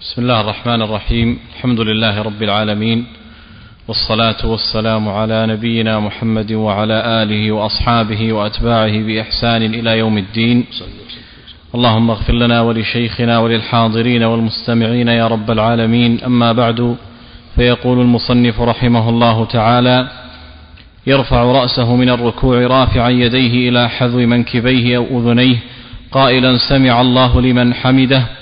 بسم الله الرحمن الرحيم. الحمد لله رب العالمين. والصلاة والسلام على نبينا محمد وعلى آله وأصحابه وأتباعه بإحسان إلى يوم الدين. اللهم اغفر لنا ولشيخنا وللحاضرين والمستمعين يا رب العالمين. أما بعد فيقول المصنف رحمه الله تعالى يرفع رأسه من الركوع رافعا يديه إلى حذو منكبيه أو أذنيه. قائلا سمع الله لمن حمده.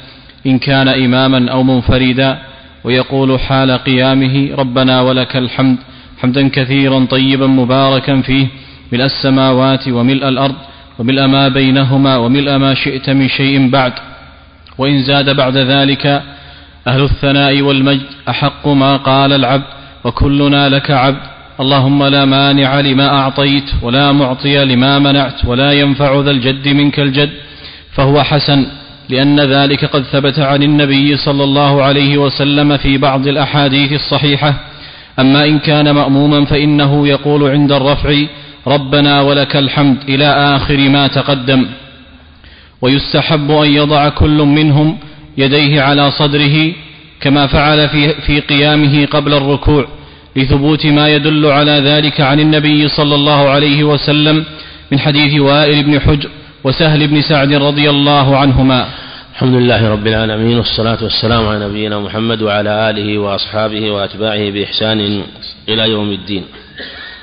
إن كان إماما أو منفردا ويقول حال قيامه ربنا ولك الحمد حمدا كثيرا طيبا مباركا فيه ملء السماوات وملء الأرض وملء ما بينهما وملء ما شئت من شيء بعد. وإن زاد بعد ذلك أهل الثناء والمجد أحق ما قال العبد وكلنا لك عبد. اللهم لا مانع لما أعطيت ولا معطي لما منعت ولا ينفع ذا الجد منك الجد. فهو حسن لأن ذلك قد ثبت عن النبي صلى الله عليه وسلم في بعض الأحاديث الصحيحة. أما إن كان مأموما فإنه يقول عند الرفع ربنا ولك الحمد إلى آخر ما تقدم. ويستحب أن يضع كل منهم يديه على صدره كما فعل في, في قيامه قبل الركوع لثبوت ما يدل على ذلك عن النبي صلى الله عليه وسلم من حديث وائل بن حجر وسهل بن سعد رضي الله عنهما. الحمد لله رب العالمين والصلاة والسلام على نبينا محمد وعلى آله وأصحابه وأتباعه بإحسان إلى يوم الدين.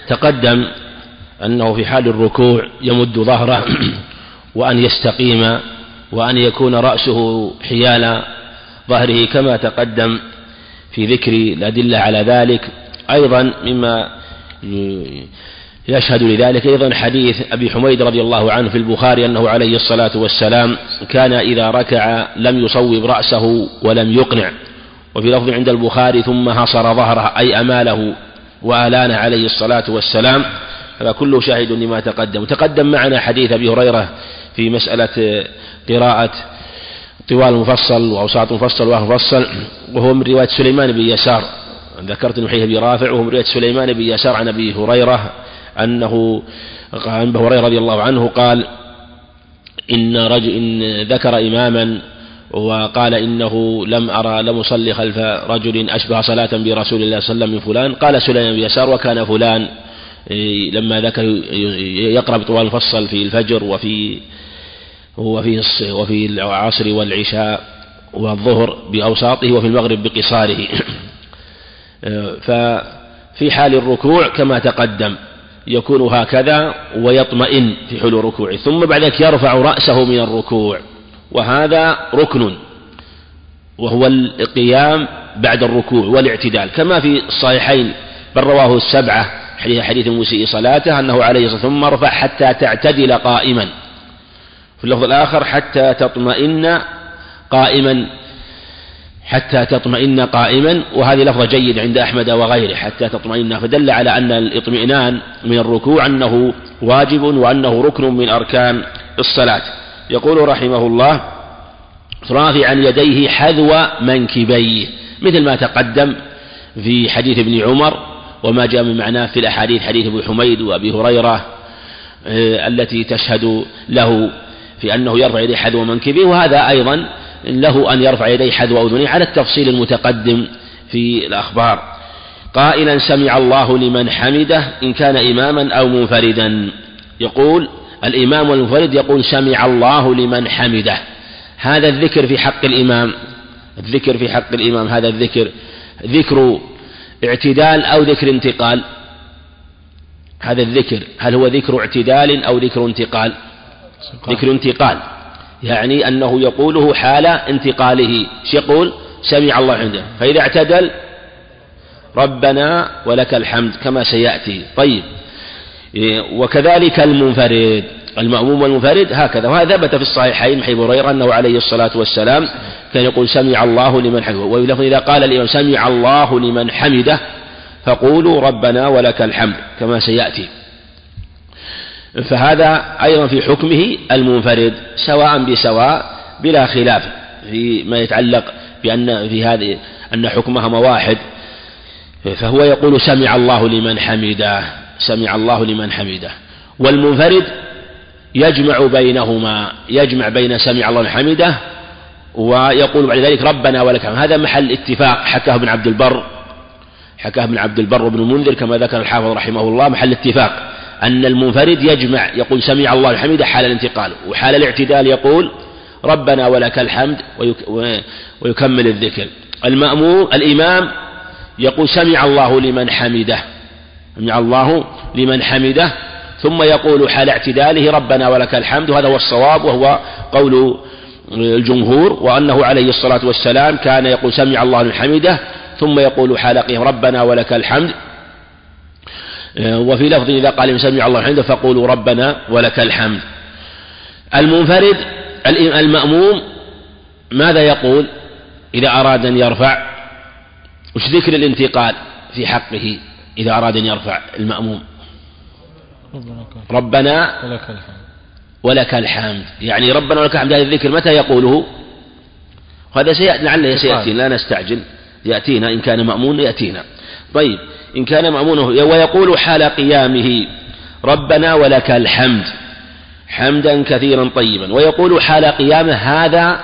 تقدم أنه في حال الركوع يمد ظهره وأن يستقيم وأن يكون رأسه حيال ظهره كما تقدم في ذكر الأدلة على ذلك. أيضا مما يشهد لذلك أيضا حديث أبي حميد رضي الله عنه في البخاري أنه عليه الصلاة والسلام كان إذا ركع لم يصوب رأسه ولم يقنع. وفي لفظ عند البخاري ثم حصر ظهره أي أماله وآلان عليه الصلاة والسلام. هذا كله شاهد لما تقدم. تقدم معنا حديث أبي هريرة في مسألة قراءة طوال مفصل وأوساط مفصل وأهل مفصل وهو من رواية سليمان بن يسار. ذكرت من حديث أبي رافع وهو من رواية سليمان بن يسار عن أبي هريرة. أنه عن أبي هريرة رضي الله عنه قال إن رجل إن ذكر إماما وقال إنه لم أرى لم أصلي خلف رجل أشبه صلاة برسول الله صلى الله عليه وسلم من فلان. قال سليمان بن يسار وكان فلان. إيه، لما ذكر يقرأ بطوال الفصل في الفجر وفي وفي وفي العصر والعشاء والظهر بأوساطه وفي المغرب بقصاره. ففي حال الركوع كما تقدم. يكون هكذا ويطمئن في حلو ركوعه. ثم بعد ذلك يرفع رأسه من الركوع. وهذا ركن. وهو القيام بعد الركوع والاعتدال. كما في الصحيحين بل رواه السبعة حديث حديث المسيء صلاته أنه عليه الصلاة ثم ارفع حتى تعتدل قائما. في اللفظ الآخر حتى تطمئن قائما. حتى تطمئن قائما وهذه لفظة جيد عند أحمد وغيره حتى تطمئن فدل على أن الاطمئنان من الركوع أنه واجب وأنه ركن من أركان الصلاة. يقول رحمه الله رافعا يديه حذو منكبيه مثل ما تقدم في حديث ابن عمر وما جاء من معناه في الأحاديث حديث أبي حميد وأبي هريرة آه، التي تشهد له في أنه يرفع يديه حذو منكبيه وهذا أيضا له أن يرفع يديه حذو أذنيه على التفصيل المتقدم في الأخبار. قائلا سمع الله لمن حمده إن كان إماما أو منفردا. يقول الإمام والمنفرد يقول سمع الله لمن حمده. هذا الذكر في حق الإمام. الذكر في حق الإمام هذا الذكر. ذكر اعتدال أو ذكر انتقال. هذا الذكر. هل هو ذكر اعتدال أو ذكر انتقال. ذكر انتقال. يعني أنه يقوله حال انتقاله. يقول؟ سمع الله عنده. فإذا اعتدل ربنا ولك الحمد كما سيأتي. طيب. وكذلك المنفرد. المأموم والمنفرد هكذا. وهذا ثبت في الصحيحين من هريرة أنه عليه الصلاة والسلام كان يقول سمع الله لمن حمده. وفي إذا قال الإمام سمع الله لمن حمده فقولوا ربنا ولك الحمد كما سيأتي. فهذا أيضا في حكمه المنفرد سواء بسواء بلا خلاف فيما يتعلق بأن في هذه أن حكمهما واحد فهو يقول سمع الله لمن حمده سمع الله لمن حمده. والمنفرد يجمع بينهما يجمع بين سمع الله حمده ويقول بعد ذلك ربنا ولك هذا محل اتفاق. حكاه ابن عبد البر حكاه ابن عبد البر وابن المنذر كما ذكر الحافظ رحمه الله محل اتفاق. أن المنفرد يجمع يقول سمع الله الحميد حال الانتقال وحال الاعتدال يقول ربنا ولك الحمد ويكمل الذكر. المأموم الإمام يقول سمع الله لمن حمده سمع الله لمن حمده ثم يقول حال اعتداله ربنا ولك الحمد وهذا هو الصواب وهو قول الجمهور وأنه عليه الصلاة والسلام كان يقول سمع الله لمن حمده ثم يقول حال ربنا ولك الحمد وفي لفظ إذا قال سمع الله حمده فقولوا ربنا ولك الحمد. المنفرد المأموم ماذا يقول؟ إذا أراد أن يرفع وش ذكر الانتقال في حقه إذا أراد أن يرفع المأموم؟ ربنا ولك الحمد. ولك الحمد. يعني ربنا ولك الحمد هذا الذكر متى يقوله؟ هذا سيأتي لعله سيأتي لا نستعجل. يأتينا إن كان مأمون يأتينا. طيب إن كان مأمونه ويقول حال قيامه ربنا ولك الحمد حمدا كثيرا طيبا. ويقول حال قيامه هذا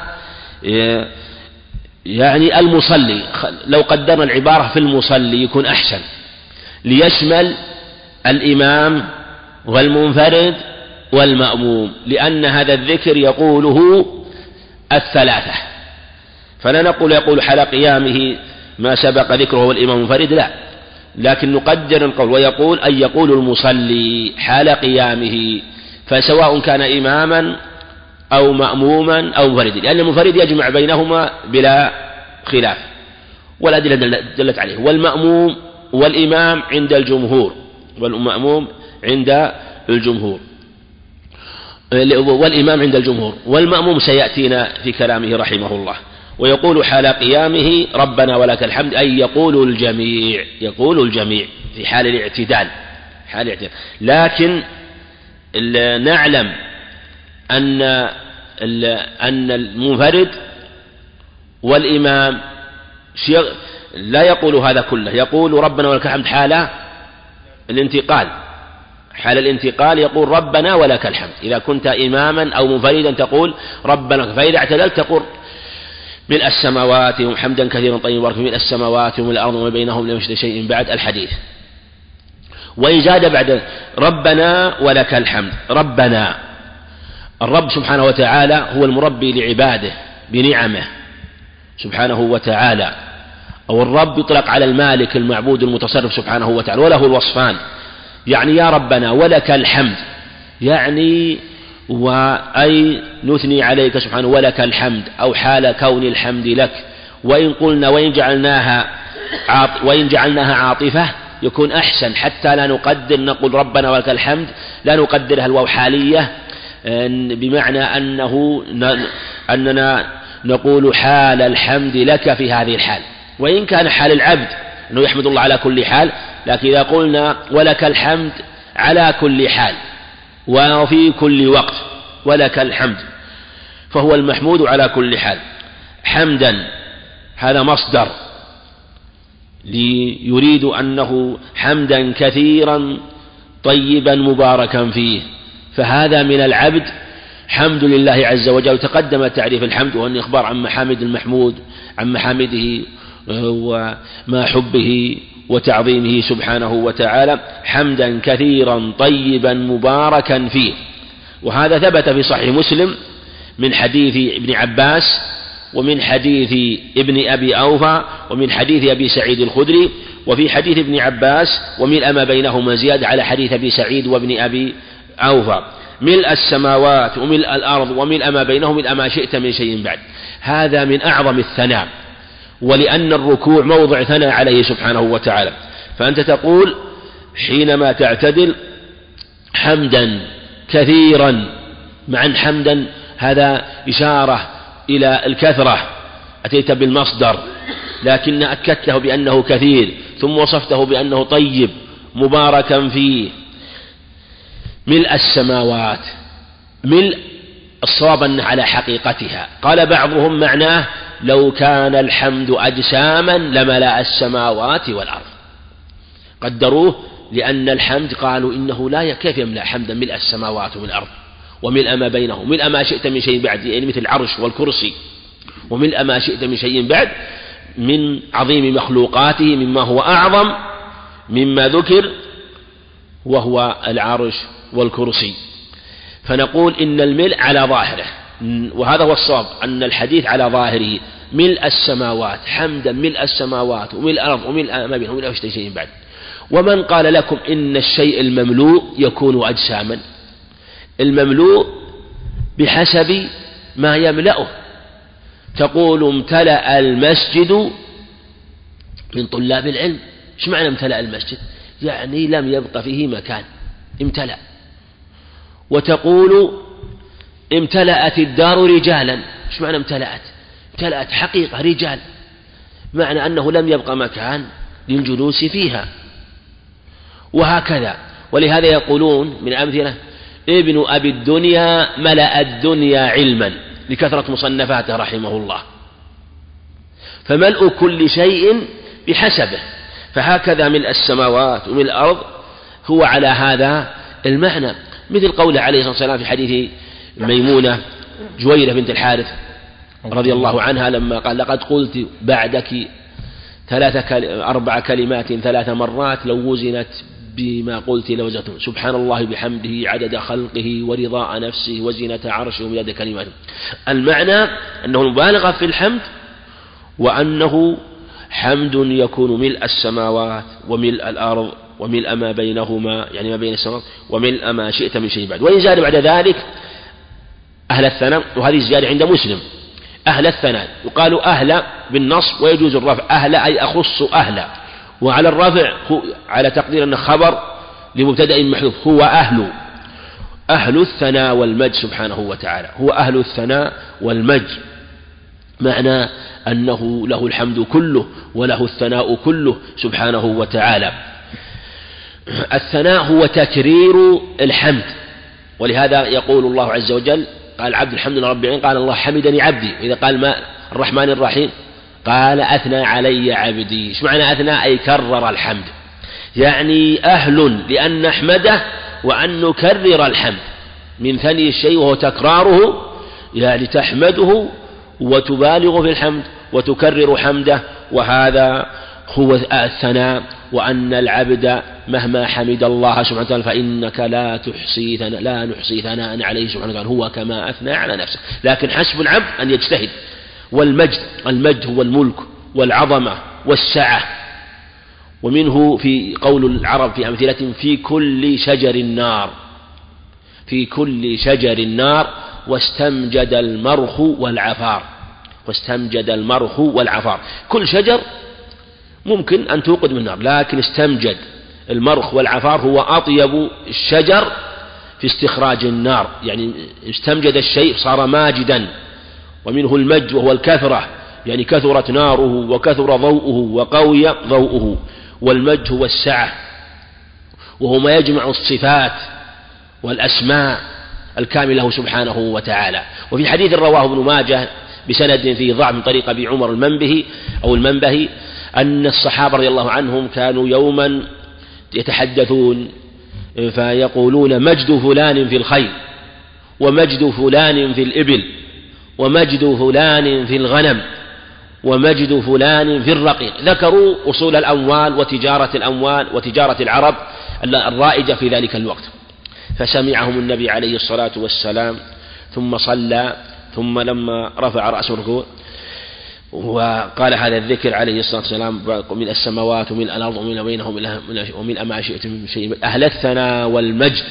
يعني المصلي لو قدرنا العبارة في المصلي يكون أحسن. ليشمل الإمام والمنفرد والمأموم لأن هذا الذكر يقوله الثلاثة. فلا نقول يقول حال قيامه ما سبق ذكره والإمام المنفرد لا. لكن نقدر القول ويقول أن يقول المصلي حال قيامه فسواء كان إماما أو مأموما أو منفردا. لأن المنفرد يجمع بينهما بلا خلاف والأدلة دلت عليه. والمأموم والإمام عند الجمهور والمأموم عند الجمهور. والإمام عند الجمهور والمأموم سيأتينا في كلامه رحمه الله. ويقول حال قيامه ربنا ولك الحمد أي يقول الجميع يقول الجميع في حال الاعتدال حال الاعتدال. لكن نعلم أن أن المنفرد والإمام لا يقول هذا كله يقول ربنا ولك الحمد حال الانتقال. حال الانتقال يقول ربنا ولك الحمد. إذا كنت إماما أو منفردا تقول ربنا فإذا اعتدلت تقول ملء السماوات حمدا كثيرا طيبا بارك ملء السماوات وملء الأرض وما بينهم لم يشد شيء بعد الحديث. وإن زاد بعد ربنا ولك الحمد. ربنا. الرب سبحانه وتعالى هو المربي لعباده بنعمه. سبحانه وتعالى. أو الرب يطلق على المالك المعبود المتصرف سبحانه وتعالى وله الوصفان. يعني يا ربنا ولك الحمد. يعني وأي نثني عليك سبحانه ولك الحمد أو حال كون الحمد لك. وإن قلنا وإن جعلناها وإن جعلناها عاطفة يكون أحسن. حتى لا نقدر نقول ربنا ولك الحمد لا نقدرها الواو حالية بمعنى أنه أننا نقول حال الحمد لك في هذه الحال. وإن كان حال العبد أنه يحمد الله على كل حال لكن إذا قلنا ولك الحمد على كل حال. وفي كل وقت ولك الحمد فهو المحمود على كل حال. حمدا هذا مصدر. يريد أنه حمدا كثيرا طيبا مباركا فيه. فهذا من العبد حمد لله عز وجل. تقدم تعريف الحمد وأن إخبار عن محامد المحمود عن محامده وما حبه. وتعظيمه سبحانه وتعالى حمدا كثيرا طيبا مباركا فيه. وهذا ثبت في صحيح مسلم من حديث ابن عباس ومن حديث ابن أبي أوفى ومن حديث أبي سعيد الخدري وفي حديث ابن عباس وملء ما بينهما زيادة على حديث أبي سعيد وابن أبي أوفى. ملء السماوات وملء الأرض وملء ما بينهم ملء ما شئت من شيء بعد. هذا من أعظم الثناء. ولأن الركوع موضع ثناء عليه سبحانه وتعالى. فأنت تقول حينما تعتدل حمدا كثيرا. مع حمدا هذا إشارة إلى الكثرة. أتيت بالمصدر لكن أكدته بأنه كثير ثم وصفته بأنه طيب مباركا فيه. ملء السماوات ملء الصواب على حقيقتها. قال بعضهم معناه لو كان الحمد أجساما لملأ السماوات والأرض. قدروه لأن الحمد قالوا إنه لا كيف يملأ حمدا؟ ملء السماوات والأرض وملء ما بينه ملء ما شئت من شيء بعد يعني مثل العرش والكرسي وملء ما شئت من شيء بعد من عظيم مخلوقاته مما هو أعظم مما ذكر وهو العرش والكرسي. فنقول إن الملء على ظاهره. وهذا هو الصواب أن الحديث على ظاهره ملء السماوات حمدا ملء السماوات وملء الأرض وملء ما بينهم وملء شيء بعد. ومن قال لكم إن الشيء المملوء يكون أجساما؟ المملوء بحسب ما يملأه. تقول امتلأ المسجد من طلاب العلم. إيش معنى امتلأ المسجد؟ يعني لم يبق فيه مكان امتلأ. وتقول امتلأت الدار رجالا. إيش معنى امتلأت؟ امتلأت حقيقة رجال. معنى أنه لم يبق مكان للجلوس فيها. وهكذا. ولهذا يقولون من أمثلة ابن أبي الدنيا ملأ الدنيا علما لكثرة مصنفاته رحمه الله. فملء كل شيء بحسبه. فهكذا ملء السماوات وملء الأرض هو على هذا المعنى. مثل قوله عليه الصلاة والسلام في حديث ميمونة جويرة بنت الحارث رضي الله عنها لما قال لقد قلت بعدك ثلاث أربع كلمات ثلاث مرات لو وزنت بما قلت لوزنته سبحان الله بحمده عدد خلقه ورضاء نفسه وزنة عرشه ومداد كلماته المعنى أنه المبالغة في الحمد وأنه حمد يكون ملء السماوات وملء الأرض وملء ما بينهما يعني ما بين السماوات وملء ما شئت من شيء بعد. وإن زاد بعد ذلك أهل الثناء وهذه الزيادة عند مسلم. أهل الثناء يقال أهل بالنصب ويجوز الرفع. أهل أي أخص أهل. وعلى الرفع على تقدير أنه خبر لمبتدأ محذوف هو أهل. أهل الثناء والمجد سبحانه وتعالى. هو أهل الثناء والمجد. معنى أنه له الحمد كله وله الثناء كله سبحانه وتعالى. الثناء هو تكرير الحمد. ولهذا يقول الله عز وجل قال عبد الحمد لله رب العالمين قال الله حمدني عبدي. وإذا قال ما الرحمن الرحيم قال أثنى علي عبدي. إيش معنى أثنى؟ أي كرر الحمد. يعني أهل لأن نحمده وأن نكرر الحمد. من ثني الشيء وهو تكراره يعني تحمده وتبالغ في الحمد وتكرر حمده. وهذا هو الثناء وأن العبد مهما حمد الله سبحانه وتعالى فإنك لا تحصي ثناء لا نحصي ثناء عليه سبحانه وتعالى. هو كما أثنى على نفسه. لكن حسب العبد أن يجتهد. والمجد المجد هو الملك والعظمة والسعة. ومنه في قول العرب في أمثلة في كل شجر النار. في كل شجر النار واستمجد المرخ والعفار. واستمجد المرخ والعفار. كل شجر ممكن أن توقد من النار لكن استمجد. المرخ والعفار هو أطيب الشجر في استخراج النار. يعني استمجد الشيء صار ماجدا ومنه المج وهو الكثرة. يعني كثرت ناره وكثر ضوءه وقوي ضوءه والمج هو السعة وهو ما يجمع الصفات والأسماء الكاملة سبحانه وتعالى. وفي حديث رواه ابن ماجه بسند فيه ضعف من طريق أبي عمر المنبهي أو المنبهي أن الصحابة رضي الله عنهم كانوا يوما يتحدثون فيقولون مجد فلان في الخيل ومجد فلان في الإبل ومجد فلان في الغنم ومجد فلان في الرقيق. ذكروا أصول الأموال وتجارة الأموال وتجارة العرب الرائجة في ذلك الوقت. فسمعهم النبي عليه الصلاة والسلام ثم صلى ثم لما رفع رأسه الركوع وقال هذا الذكر عليه الصلاة والسلام من السماوات ومن الأرض ومن بينهم ومن ما شئت من شيء. أهل الثناء والمجد.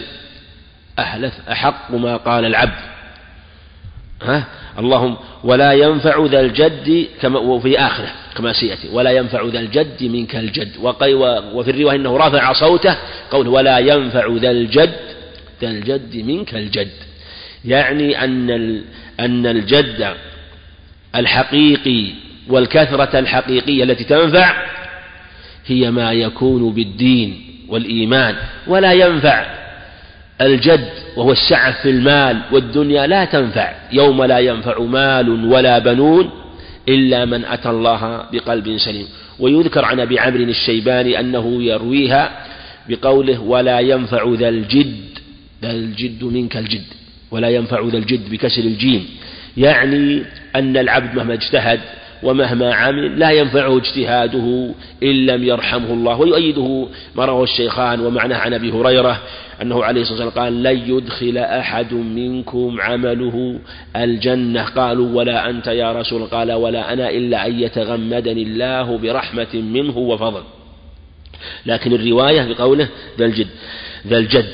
أهل أحق ما قال العبد. ها؟ اللهم ولا ينفع ذا الجد كما وفي آخرة كما سيأتي. ولا ينفع ذا الجد منك الجد. وفي الرواية أنه رفع صوته قول ولا ينفع ذا الجد ذا الجد منك الجد. يعني أن أن الجد الحقيقي والكثرة الحقيقية التي تنفع هي ما يكون بالدين والإيمان ولا ينفع الجد وهو السعة في المال والدنيا لا تنفع. يوم لا ينفع مال ولا بنون إلا من أتى الله بقلب سليم. ويذكر عن أبي عمرو الشيباني أنه يرويها بقوله ولا ينفع ذا الجد ذا الجد منك الجد ولا ينفع ذا الجد بكسر الجيم. يعني أن العبد مهما اجتهد ومهما عمل لا ينفعه اجتهاده إن لم يرحمه الله ويؤيده ما رواه الشيخان ومعناه عن أبي هريرة أنه عليه الصلاة والسلام قال لن يدخل أحد منكم عمله الجنة. قالوا ولا أنت يا رسول قال ولا أنا إلا أن يتغمدني الله برحمة منه وفضل. لكن الرواية بقوله ذا الجد ذا الجد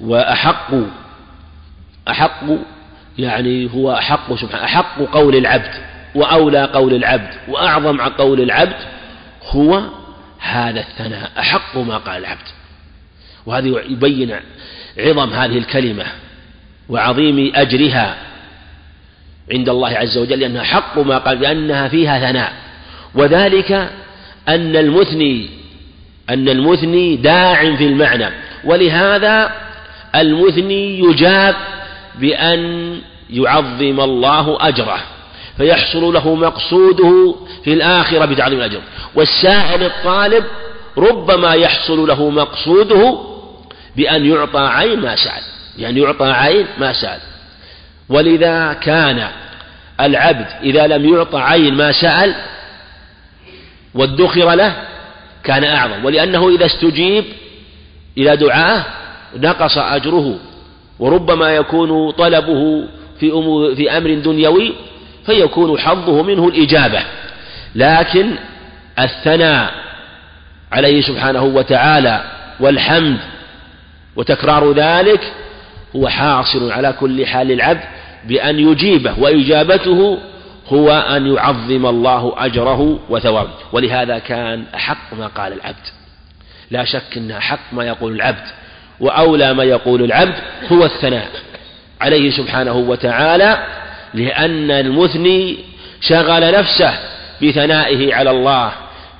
وأحق أحق يعني هو أحق سبحانه أحق قول العبد وأولى قول العبد وأعظم قول العبد هو هذا الثناء أحق ما قال العبد. وهذا يبين عظم هذه الكلمة وعظيم أجرها عند الله عز وجل لأنها حق ما قال لأنها فيها ثناء. وذلك أن المثني أن المثني داع في المعنى. ولهذا المثني يجاب بأن يعظم الله أجره فيحصل له مقصوده في الآخرة بتعظيم الأجر. والسائل الطالب ربما يحصل له مقصوده بأن يعطى عين ما سأل يعني يعطى عين ما سأل. ولذا كان العبد إذا لم يعطى عين ما سأل وادخر له كان أعظم. ولأنه إذا استجيب إلى دعاه نقص أجره وربما يكون طلبه في, في أمر دنيوي فيكون حظه منه الإجابة. لكن الثناء عليه سبحانه وتعالى والحمد وتكرار ذلك هو حاصل على كل حال العبد بأن يجيبه وإجابته هو أن يعظم الله أجره وثوابه. ولهذا كان أحق ما قال العبد. لا شك أن أحق ما يقول العبد. وأولى ما يقول العبد هو الثناء عليه سبحانه وتعالى لأن المثني شغل نفسه بثنائه على الله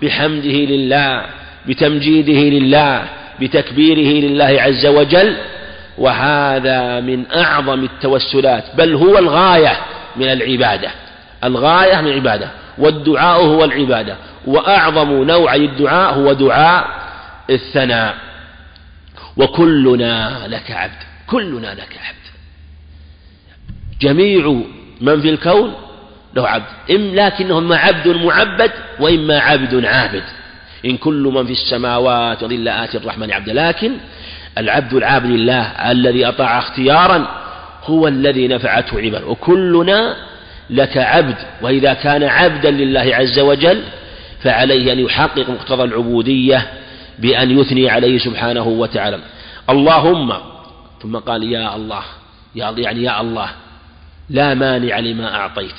بحمده لله بتمجيده لله بتكبيره لله عز وجل وهذا من أعظم التوسلات بل هو الغاية من العبادة الغاية من العبادة والدعاء هو العبادة وأعظم نوع الدعاء هو دعاء الثناء. وكلنا لك عبد كلنا لك عبد. جميع من في الكون له عبد إم لكنه إما عبد معبد وإما عبد عابد. إن كل من في السماوات وظل آتي الرحمن عبدا لكن العبد العابد لله الذي أطاع اختيارا هو الذي نفعته عباده وكلنا لك عبد وإذا كان عبدا لله عز وجل فعليه أن يحقق مقتضى العبودية بأن يثني عليه سبحانه وتعالى. اللهم ثم قال يا الله يا يعني يا الله لا مانع لما أعطيت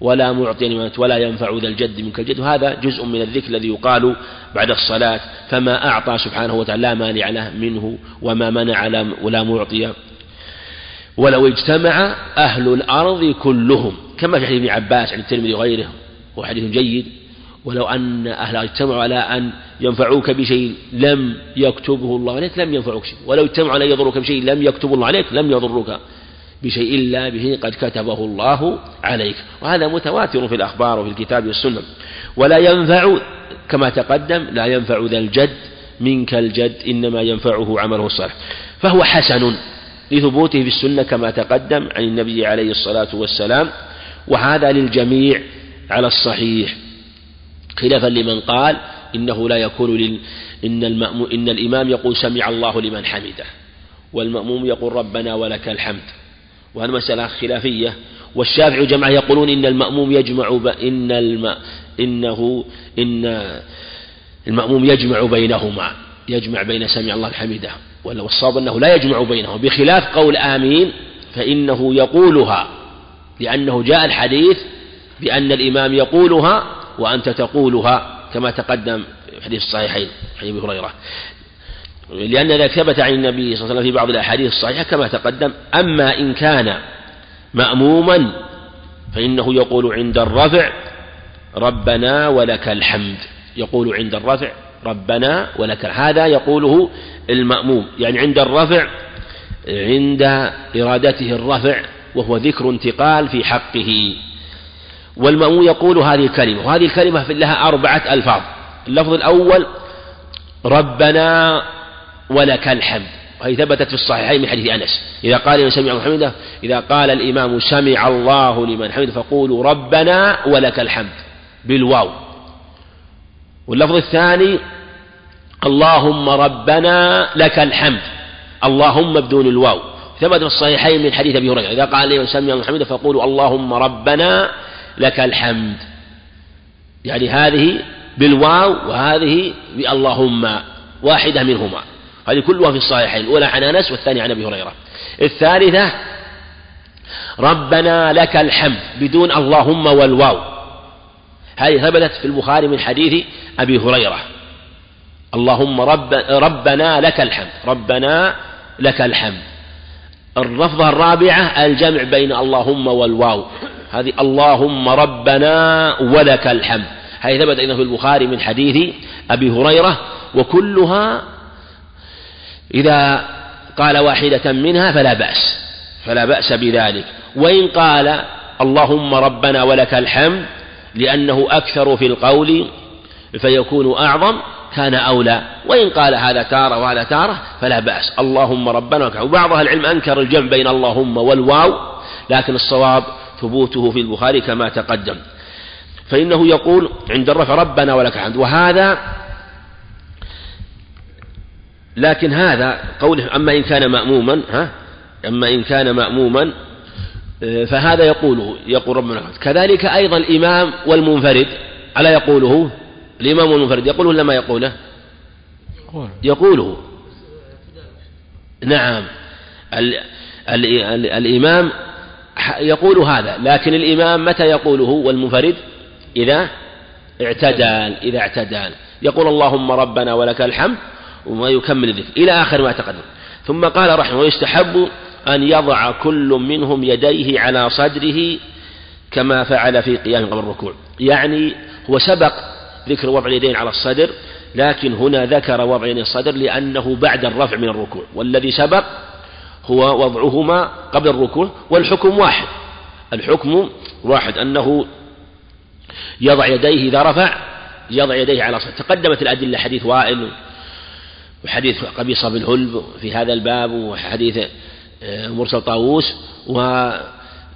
ولا معطي لما ولا ينفع ذا الجد منك الجد. وهذا جزء من الذكر الذي يقال بعد الصلاة فما أعطى سبحانه وتعالى لا مانع له منه وما منع ولا معطي. ولو اجتمع أهل الأرض كلهم كما في حديث ابن عباس عن الترمذي وغيره هو حديث جيد ولو أن أهل اجتمعوا على أن ينفعوك بشيء لم يكتبه الله عليك لم ينفعوك شيء. ولو اجتمعوا على يضروك بشيء لم يكتب الله عليك لم يضروك بشيء إلا به قد كتبه الله عليك. وهذا متواتر في الأخبار وفي الكتاب والسنة. ولا ينفع كما تقدم لا ينفع ذا الجد منك الجد إنما ينفعه عمله الصالح. فهو حسن لثبوته في السنة كما تقدم عن النبي عليه الصلاة والسلام وهذا للجميع على الصحيح. خلافا لمن قال إنه لا يكون لل إن, المأمو إن الإمام يقول سمع الله لمن حمده والمأموم يقول ربنا ولك الحمد. وهذه مسألة خلافية. والشافعي وجماعة يقولون إن المأموم يجمع ب... إن الم... إنه إن المأموم يجمع بينهما يجمع بين سمع الله حمده والصواب أنه لا يجمع بينهما. بخلاف قول آمين فإنه يقولها لأنه جاء الحديث بأن الإمام يقولها وأنت تقولها كما تقدم في حديث الصحيحين حديث أبي هريرة. لأن ذلك ثبت عن النبي صلى الله عليه وسلم في بعض الأحاديث الصحيحة كما تقدم أما إن كان مأموما فإنه يقول عند الرفع ربنا ولك الحمد. يقول عند الرفع ربنا ولك هذا يقوله المأموم. يعني عند الرفع عند إرادته الرفع وهو ذكر انتقال في حقه. والمأموم يقول هذه الكلمة وهذه الكلمة لها أربعة ألفاظ. اللفظ الأول ربنا ولك الحمد. وهي ثبتت في الصحيحين من حديث أنس. إذا قال من سمع محمد إذا قال الإمام سمع الله لمن حمد فقولوا ربنا ولك الحمد بالواو. واللفظ الثاني اللهم ربنا لك الحمد. اللهم بدون الواو. ثبت في الصحيحين من حديث أبي هريرة إذا قال لمن سمع محمد فقولوا اللهم ربنا لك الحمد. يعني هذه بالواو وهذه باللهم واحدة منهما. هذه كلها في الصحيحين الأولى عن أنس والثانية عن أبي هريرة. الثالثة ربنا لك الحمد بدون اللهم والواو. هذه ثبتت في البخاري من حديث أبي هريرة. اللهم رب ربنا لك الحمد ربنا لك الحمد. الرفضة الرابعة الجمع بين اللهم والواو. هذه اللهم ربنا ولك الحمد. هذه ثبت أيضا في البخاري من حديث أبي هريرة وكلها إذا قال واحدة منها فلا بأس فلا بأس بذلك. وإن قال اللهم ربنا ولك الحمد لأنه أكثر في القول فيكون أعظم كان أولى. وإن قال هذا تارة وهذا تارة فلا بأس. اللهم ربنا وكذا وبعض أهل العلم أنكر الجمع بين اللهم والواو لكن الصواب ثبوته في البخاري كما تقدم. فإنه يقول عند الرفع ربنا ولك الحمد. وهذا لكن هذا قوله أما إن كان مأموما ها؟ أما إن كان مأموما فهذا يقوله يقول ربنا كذلك أيضا الإمام والمنفرد ألا يقوله؟ الإمام المنفرد يقوله ولا ما يقوله؟ يقوله. نعم. ال ال ال الإمام يقول هذا لكن الإمام متى يقوله والمنفرد؟ إذا اعتدل إذا اعتدل يقول اللهم ربنا ولك الحمد وما يكمل الذكر. إلى آخر ما تقدم. ثم قال رحمه ويستحب أن يضع كل منهم يديه على صدره كما فعل في قيام قبل الركوع. يعني هو سبق ذكر وضع اليدين على الصدر لكن هنا ذكر وضع الصدر لأنه بعد الرفع من الركوع. والذي سبق هو وضعهما قبل الركوع والحكم واحد. الحكم واحد أنه يضع يديه إذا رفع يضع يديه على صدر تقدمت الأدلة حديث وائل وحديث قبيصة بن هلب في هذا الباب وحديث آه، مرسل طاووس و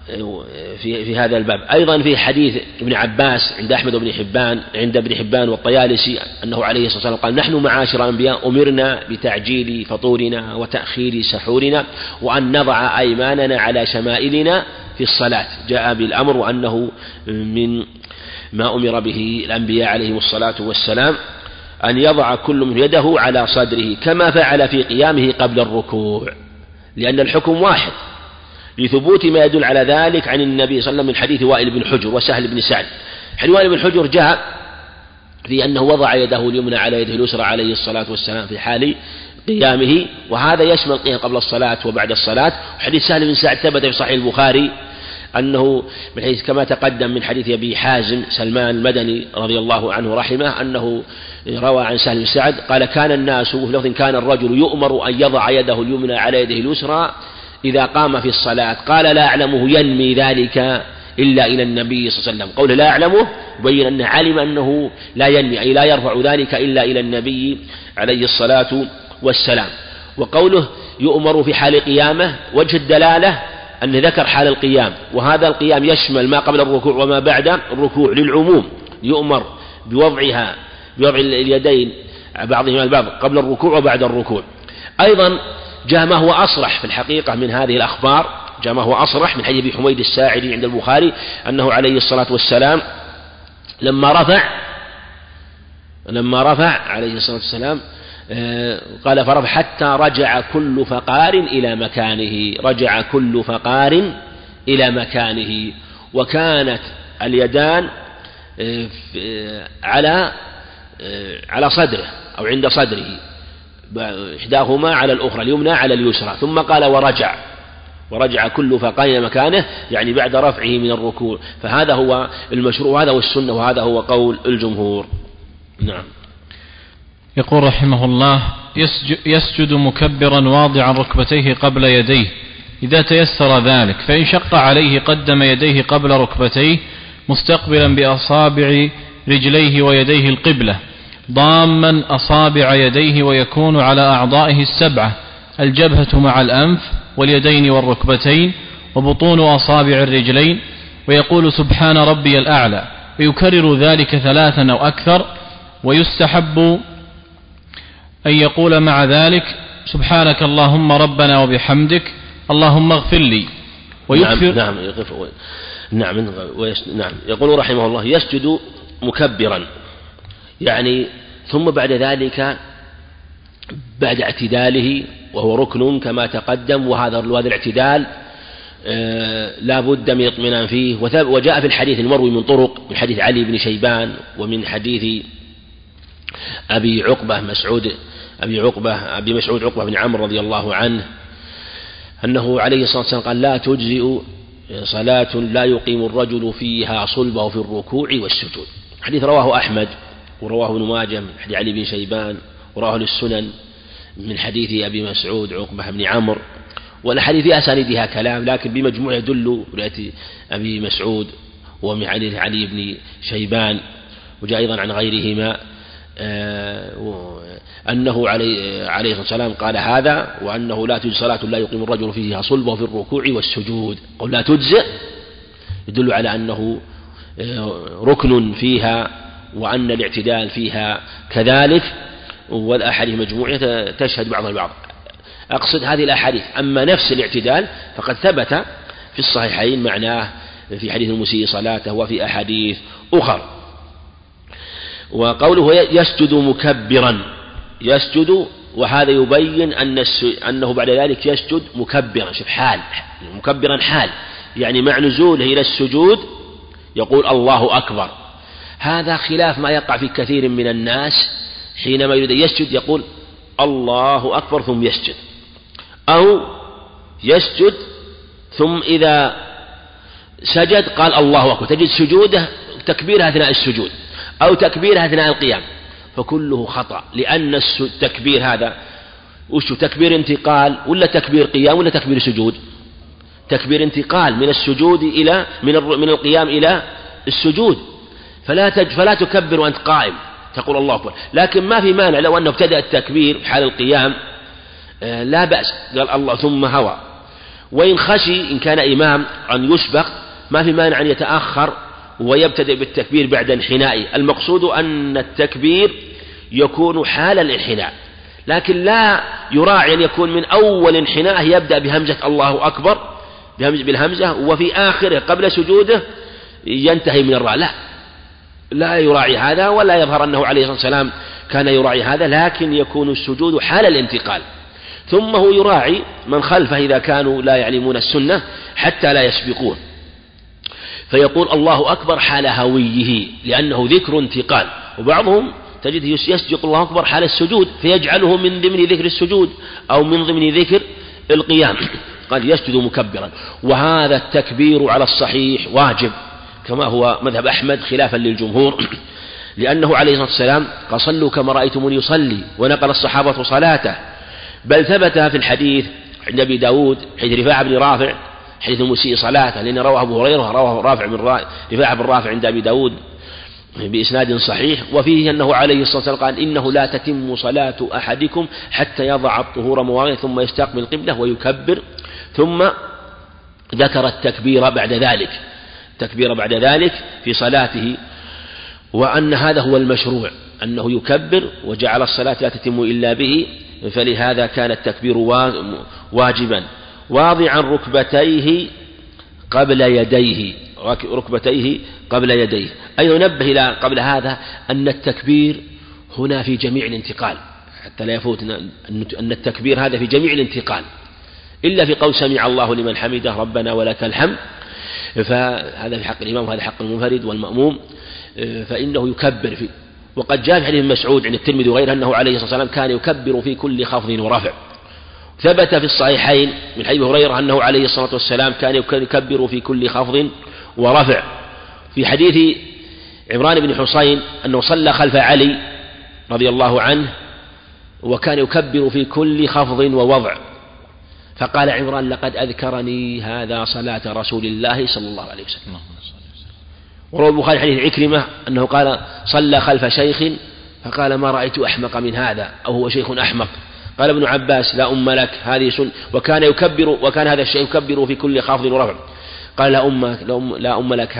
في في هذا الباب. أيضا في حديث ابن عباس عند أحمد بن حبان عند ابن حبان والطيالسي أنه عليه الصلاة والسلام قال نحن معاشر الأنبياء أمرنا بتعجيل فطورنا وتأخير سحورنا وأن نضع أيماننا على شمائلنا في الصلاة. جاء بالأمر وأنه من ما أمر به الأنبياء عليهم الصلاة والسلام أن يضع كل من يده على صدره كما فعل في قيامه قبل الركوع لأن الحكم واحد. لثبوت ما يدل على ذلك عن النبي صلى الله عليه وسلم من حديث وائل بن حجر وسهل بن سعد. حديث وائل بن حجر جاء في أنه وضع يده اليمنى على يده اليسرى عليه الصلاة والسلام في حال قيامه وهذا يشمل قيام قبل الصلاة وبعد الصلاة. وحديث سهل بن سعد ثبت في صحيح البخاري أنه من حديث كما تقدم من حديث أبي حازم سلمان المدني رضي الله عنه رحمه أنه روى عن سهل بن سعد قال كان الناس وفي لفظ كان الرجل يؤمر أن يضع يده اليمنى على يده اليسرى إذا قام في الصلاة قال لا أعلمه ينمي ذلك إلا إلى النبي صلى الله عليه وسلم. قوله لا أعلمه يبين أنه علم أنه لا ينمي أي لا يرفع ذلك إلا إلى النبي عليه الصلاة والسلام. وقوله يؤمر في حال قيامه وجه الدلالة أن ذكر حال القيام وهذا القيام يشمل ما قبل الركوع وما بعد الركوع للعموم. يؤمر بوضعها بوضع اليدين بعضهما البعض قبل الركوع وبعد الركوع. أيضا جاء ما هو أصرح في الحقيقة من هذه الأخبار جاء ما هو أصرح من حديث أبي حميد الساعدي عند البخاري أنه عليه الصلاة والسلام لما رفع لما رفع عليه الصلاة والسلام آه، قال فرفع حتى رجع كل فقار إلى مكانه رجع كل فقار إلى مكانه وكانت اليدان آه، آه، على على صدره أو عند صدره. إحداهما على الأخرى اليمنى على اليسرى. ثم قال ورجع. ورجع كل فقاين مكانه يعني بعد رفعه من الركوع. فهذا هو المشروع وهذا هو السنة وهذا هو قول الجمهور. نعم. يقول رحمه الله يسجد مكبرا واضعا ركبتيه قبل يديه. إذا تيسر ذلك فإن شق عليه قدم يديه قبل ركبتيه مستقبلا بأصابع رجليه ويديه القبلة. ضاما أصابع يديه ويكون على أعضائه السبعة الجبهة مع الأنف واليدين والركبتين وبطون أصابع الرجلين ويقول سبحان ربي الأعلى ويكرر ذلك ثلاثا أو أكثر ويستحب أن يقول مع ذلك سبحانك اللهم ربنا وبحمدك اللهم اغفر لي ويكثر نعم نعم نعم, نعم يقول رحمه الله يسجد مكبرا يعني ثم بعد ذلك بعد اعتداله وهو ركن كما تقدم وهذا وهذا الاعتدال آه، لا بد من اطمئنان فيه. وجاء في الحديث المروي من طرق من حديث علي بن شيبان ومن حديث أبي عقبة مسعود أبي عقبة أبي مسعود عقبة بن عمرو رضي الله عنه أنه عليه الصلاة والسلام قال لا تجزئ صلاة لا يقيم الرجل فيها صلبه في الركوع والسجود. حديث رواه أحمد. ورواه ابن ماجه من حديث علي بن شيبان ورواه للسنن من حديث أبي مسعود عقبة بن عمرو والأحاديث في أسانيدها كلام لكن بمجموع يدل رواية أبي مسعود ومن حديث علي بن شيبان وجاء أيضا عن غيرهما آه، أنه عليه عليه الصلاة والسلام قال هذا وأنه لا تجزي صلاة لا يقيم الرجل فيها صلبه في الركوع والسجود. قل لا تجزئ يدل على أنه آه، ركن فيها وأن الاعتدال فيها كذلك والأحاديث مجموعة تشهد بعضها البعض. أقصد هذه الأحاديث. أما نفس الاعتدال فقد ثبت في الصحيحين معناه في حديث المسيء صلاته وفي أحاديث أخر وقوله يسجد مكبرا يسجد وهذا يبين أن أنه بعد ذلك يسجد مكبرا. شوف حال مكبرا حال. يعني مع نزوله إلى السجود يقول الله أكبر. هذا خلاف ما يقع في كثير من الناس حينما يريد يسجد يقول الله أكبر ثم يسجد. أو يسجد ثم إذا سجد قال الله أكبر. تجد سجوده تكبيره أثناء السجود أو تكبيره أثناء القيام. فكله خطأ. لأن التكبير هذا وش تكبير انتقال ولا تكبير قيام ولا تكبير سجود؟ تكبير انتقال من السجود إلى من من القيام إلى السجود. فلا تج فلا تكبر وأنت قائم تقول الله أكبر. لكن ما في مانع لو أنه ابتدأ التكبير حال القيام آه، لا بأس. قال الله ثم هوى. وإن خشي إن كان إمام أن يسبق ما في مانع أن يتأخر ويبتدئ بالتكبير بعد انحنائه المقصود أن التكبير يكون حال الانحناء. لكن لا يراعي أن يكون من أول انحناء يبدأ بهمزة الله أكبر بالهمزة وفي آخره قبل سجوده ينتهي من الراء لا. لا يراعي هذا ولا يظهر أنه عليه الصلاة والسلام كان يراعي هذا لكن يكون السجود حال الانتقال. ثم هو يراعي من خلفه إذا كانوا لا يعلمون السنة حتى لا يسبقون. فيقول الله أكبر حال هويه لأنه ذكر انتقال. وبعضهم تجد يسجد الله أكبر حال السجود فيجعله من ضمن ذكر السجود أو من ضمن ذكر القيام. قال يسجد مكبرا. وهذا التكبير على الصحيح واجب. كما هو مذهب أحمد خلافا للجمهور. لأنه عليه الصلاة والسلام قال صلوا كما رأيتموني يصلي ونقل الصحابة صلاته. بل ثبت في الحديث عند أبي داود حيث رفاعة بن رافع حديث المسيء صلاته لأن رواه أبو هريرة رواه رافع بن رفاعة بن رافع عند أبي داود بإسناد صحيح. وفيه أنه عليه الصلاة والسلام قال إنه لا تتم صلاة أحدكم حتى يضع الطهور مواضعه ثم يستقبل القبلة ويكبر ثم ذكر التكبير بعد ذلك. التكبير بعد ذلك في صلاته وأن هذا هو المشروع أنه يكبر وجعل الصلاة لا تتم إلا به فلهذا كان التكبير واجبا. واضعا ركبتيه قبل يديه ركبتيه قبل يديه. أيضا نبه إلى قبل هذا أن التكبير هنا في جميع الانتقال حتى لا يفوتنا أن التكبير هذا في جميع الانتقال. إلا في قول سمع الله لمن حمده ربنا ولك الحمد فهذا في حق الإمام وهذا حق المنفرد والمأموم فإنه يكبر في وقد جاء في حديث مسعود عند الترمذي وغيره أنه عليه الصلاة والسلام كان يكبر في كل خفض ورفع. ثبت في الصحيحين من حديث هريرة أنه عليه الصلاة والسلام كان يكبر في كل خفض ورفع. في حديث عمران بن حصين أنه صلى خلف علي رضي الله عنه وكان يكبر في كل خفض ووضع. فقال عمران لقد أذكرني هذا صلاة رسول الله صلى الله عليه وسلم. وروى البخاري حديث عكرمة أنه قال صلى خلف شيخ. فقال ما رأيت أحمق من هذا؟ أو هو شيخ أحمق. قال ابن عباس لا أم لك هذه سنة وكان يكبر وكان هذا الشيء يكبر في كل خافض ورفع. قال لا أم, لا أم لك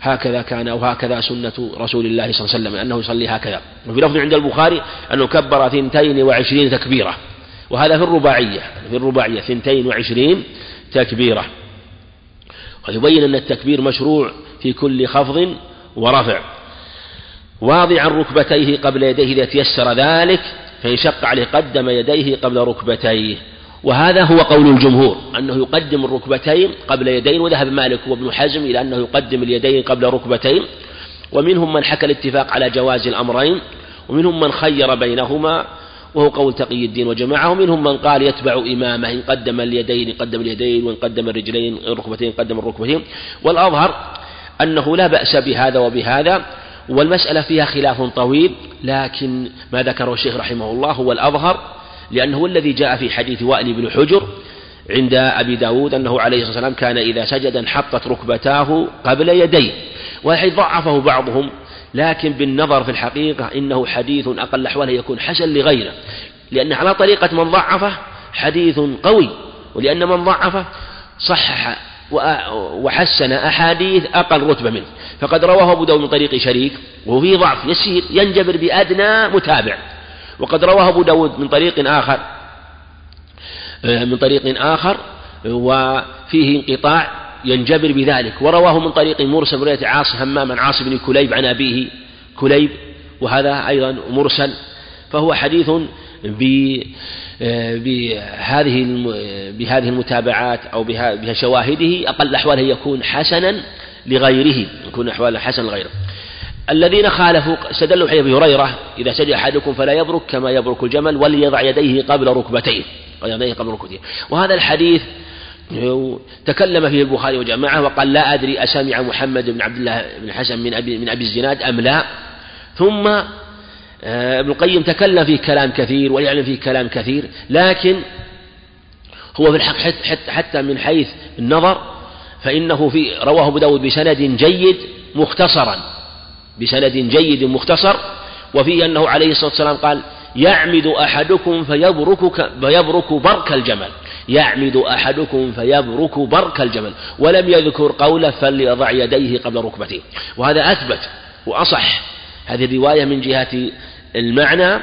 هكذا كان أو هكذا سنة رسول الله صلى الله عليه وسلم أنه يصلي هكذا. وفي لفظ عند البخاري أنه كبر ثنتين وعشرين تكبيرة. وهذا في الرباعية في الرباعية ثنتين وعشرين تكبيرة. ويبين أن التكبير مشروع في كل خفض ورفع. واضعا ركبتيه قبل يديه إذا تيسر ذلك فإن شق عليه قدم يديه قبل ركبتيه. وهذا هو قول الجمهور أنه يقدم الركبتين قبل يدين وذهب مالك وابن حزم إلى أنه يقدم اليدين قبل ركبتين. ومنهم من حكى الاتفاق على جواز الأمرين ومنهم من خير بينهما وهو قول تقي الدين وجماعة ومنهم من قال يتبع إمامه إن قدم اليدين قدم اليدين وإن قدم الرجلين الركبتين قدم الركبتين. والأظهر أنه لا بأس بهذا وبهذا والمسألة فيها خلاف طويل لكن ما ذكره الشيخ رحمه الله هو الأظهر لأنه الذي جاء في حديث وائل بن حجر عند أبي داود أنه عليه الصلاة والسلام كان إذا سجد انحطت ركبتاه قبل يديه والحديث ضعفه بعضهم. لكن بالنظر في الحقيقة إنه حديث أقل أحواله يكون حسن لغيره. لأن على طريقة من ضعفه حديث قوي ولأن من ضعفه صحح وحسن أحاديث أقل رتبة منه. فقد رواه أبو داود من طريق شريك وهو فيه ضعف يسير ينجبر بأدنى متابع. وقد رواه أبو داود من طريق آخر من طريق آخر وفيه انقطاع ينجبر بذلك. ورواه من طريق مرسل رواية عاص همام عن عاص بن كليب عن أبيه كليب وهذا أيضا مرسل. فهو حديث بهذه بهذه المتابعات أو بها شواهده أقل أحواله يكون حسنا لغيره يكون أحواله حسنا لغيره. الذين خالفوا استدلوا حديث أبي هريرة إذا سجد أحدكم فلا يبرك كما يبرك الجمل وليضع يديه قبل ركبتيه. يديه قبل ركبتيه. وهذا الحديث تكلم فيه البخاري وجماعة وقال لا أدري اسمع محمد بن عبد الله بن حسن من ابي من أبي الزناد أم لا. ثم آه، ابن القيم تكلم فيه كلام كثير ويعلم فيه كلام كثير لكن هو في الحق حتى من حيث النظر فإنه في رواه أبو داود بسند جيد مختصرا. بسند جيد مختصر وفيه أنه عليه الصلاة والسلام قال يعمد أحدكم فيبرك فيبرك برك الجمل. يعمد أحدكم فيبرك برك الجمل ولم يذكر قوله فليضع يديه قبل ركبته. وهذا أثبت وأصح. هذه الرواية من جهة المعنى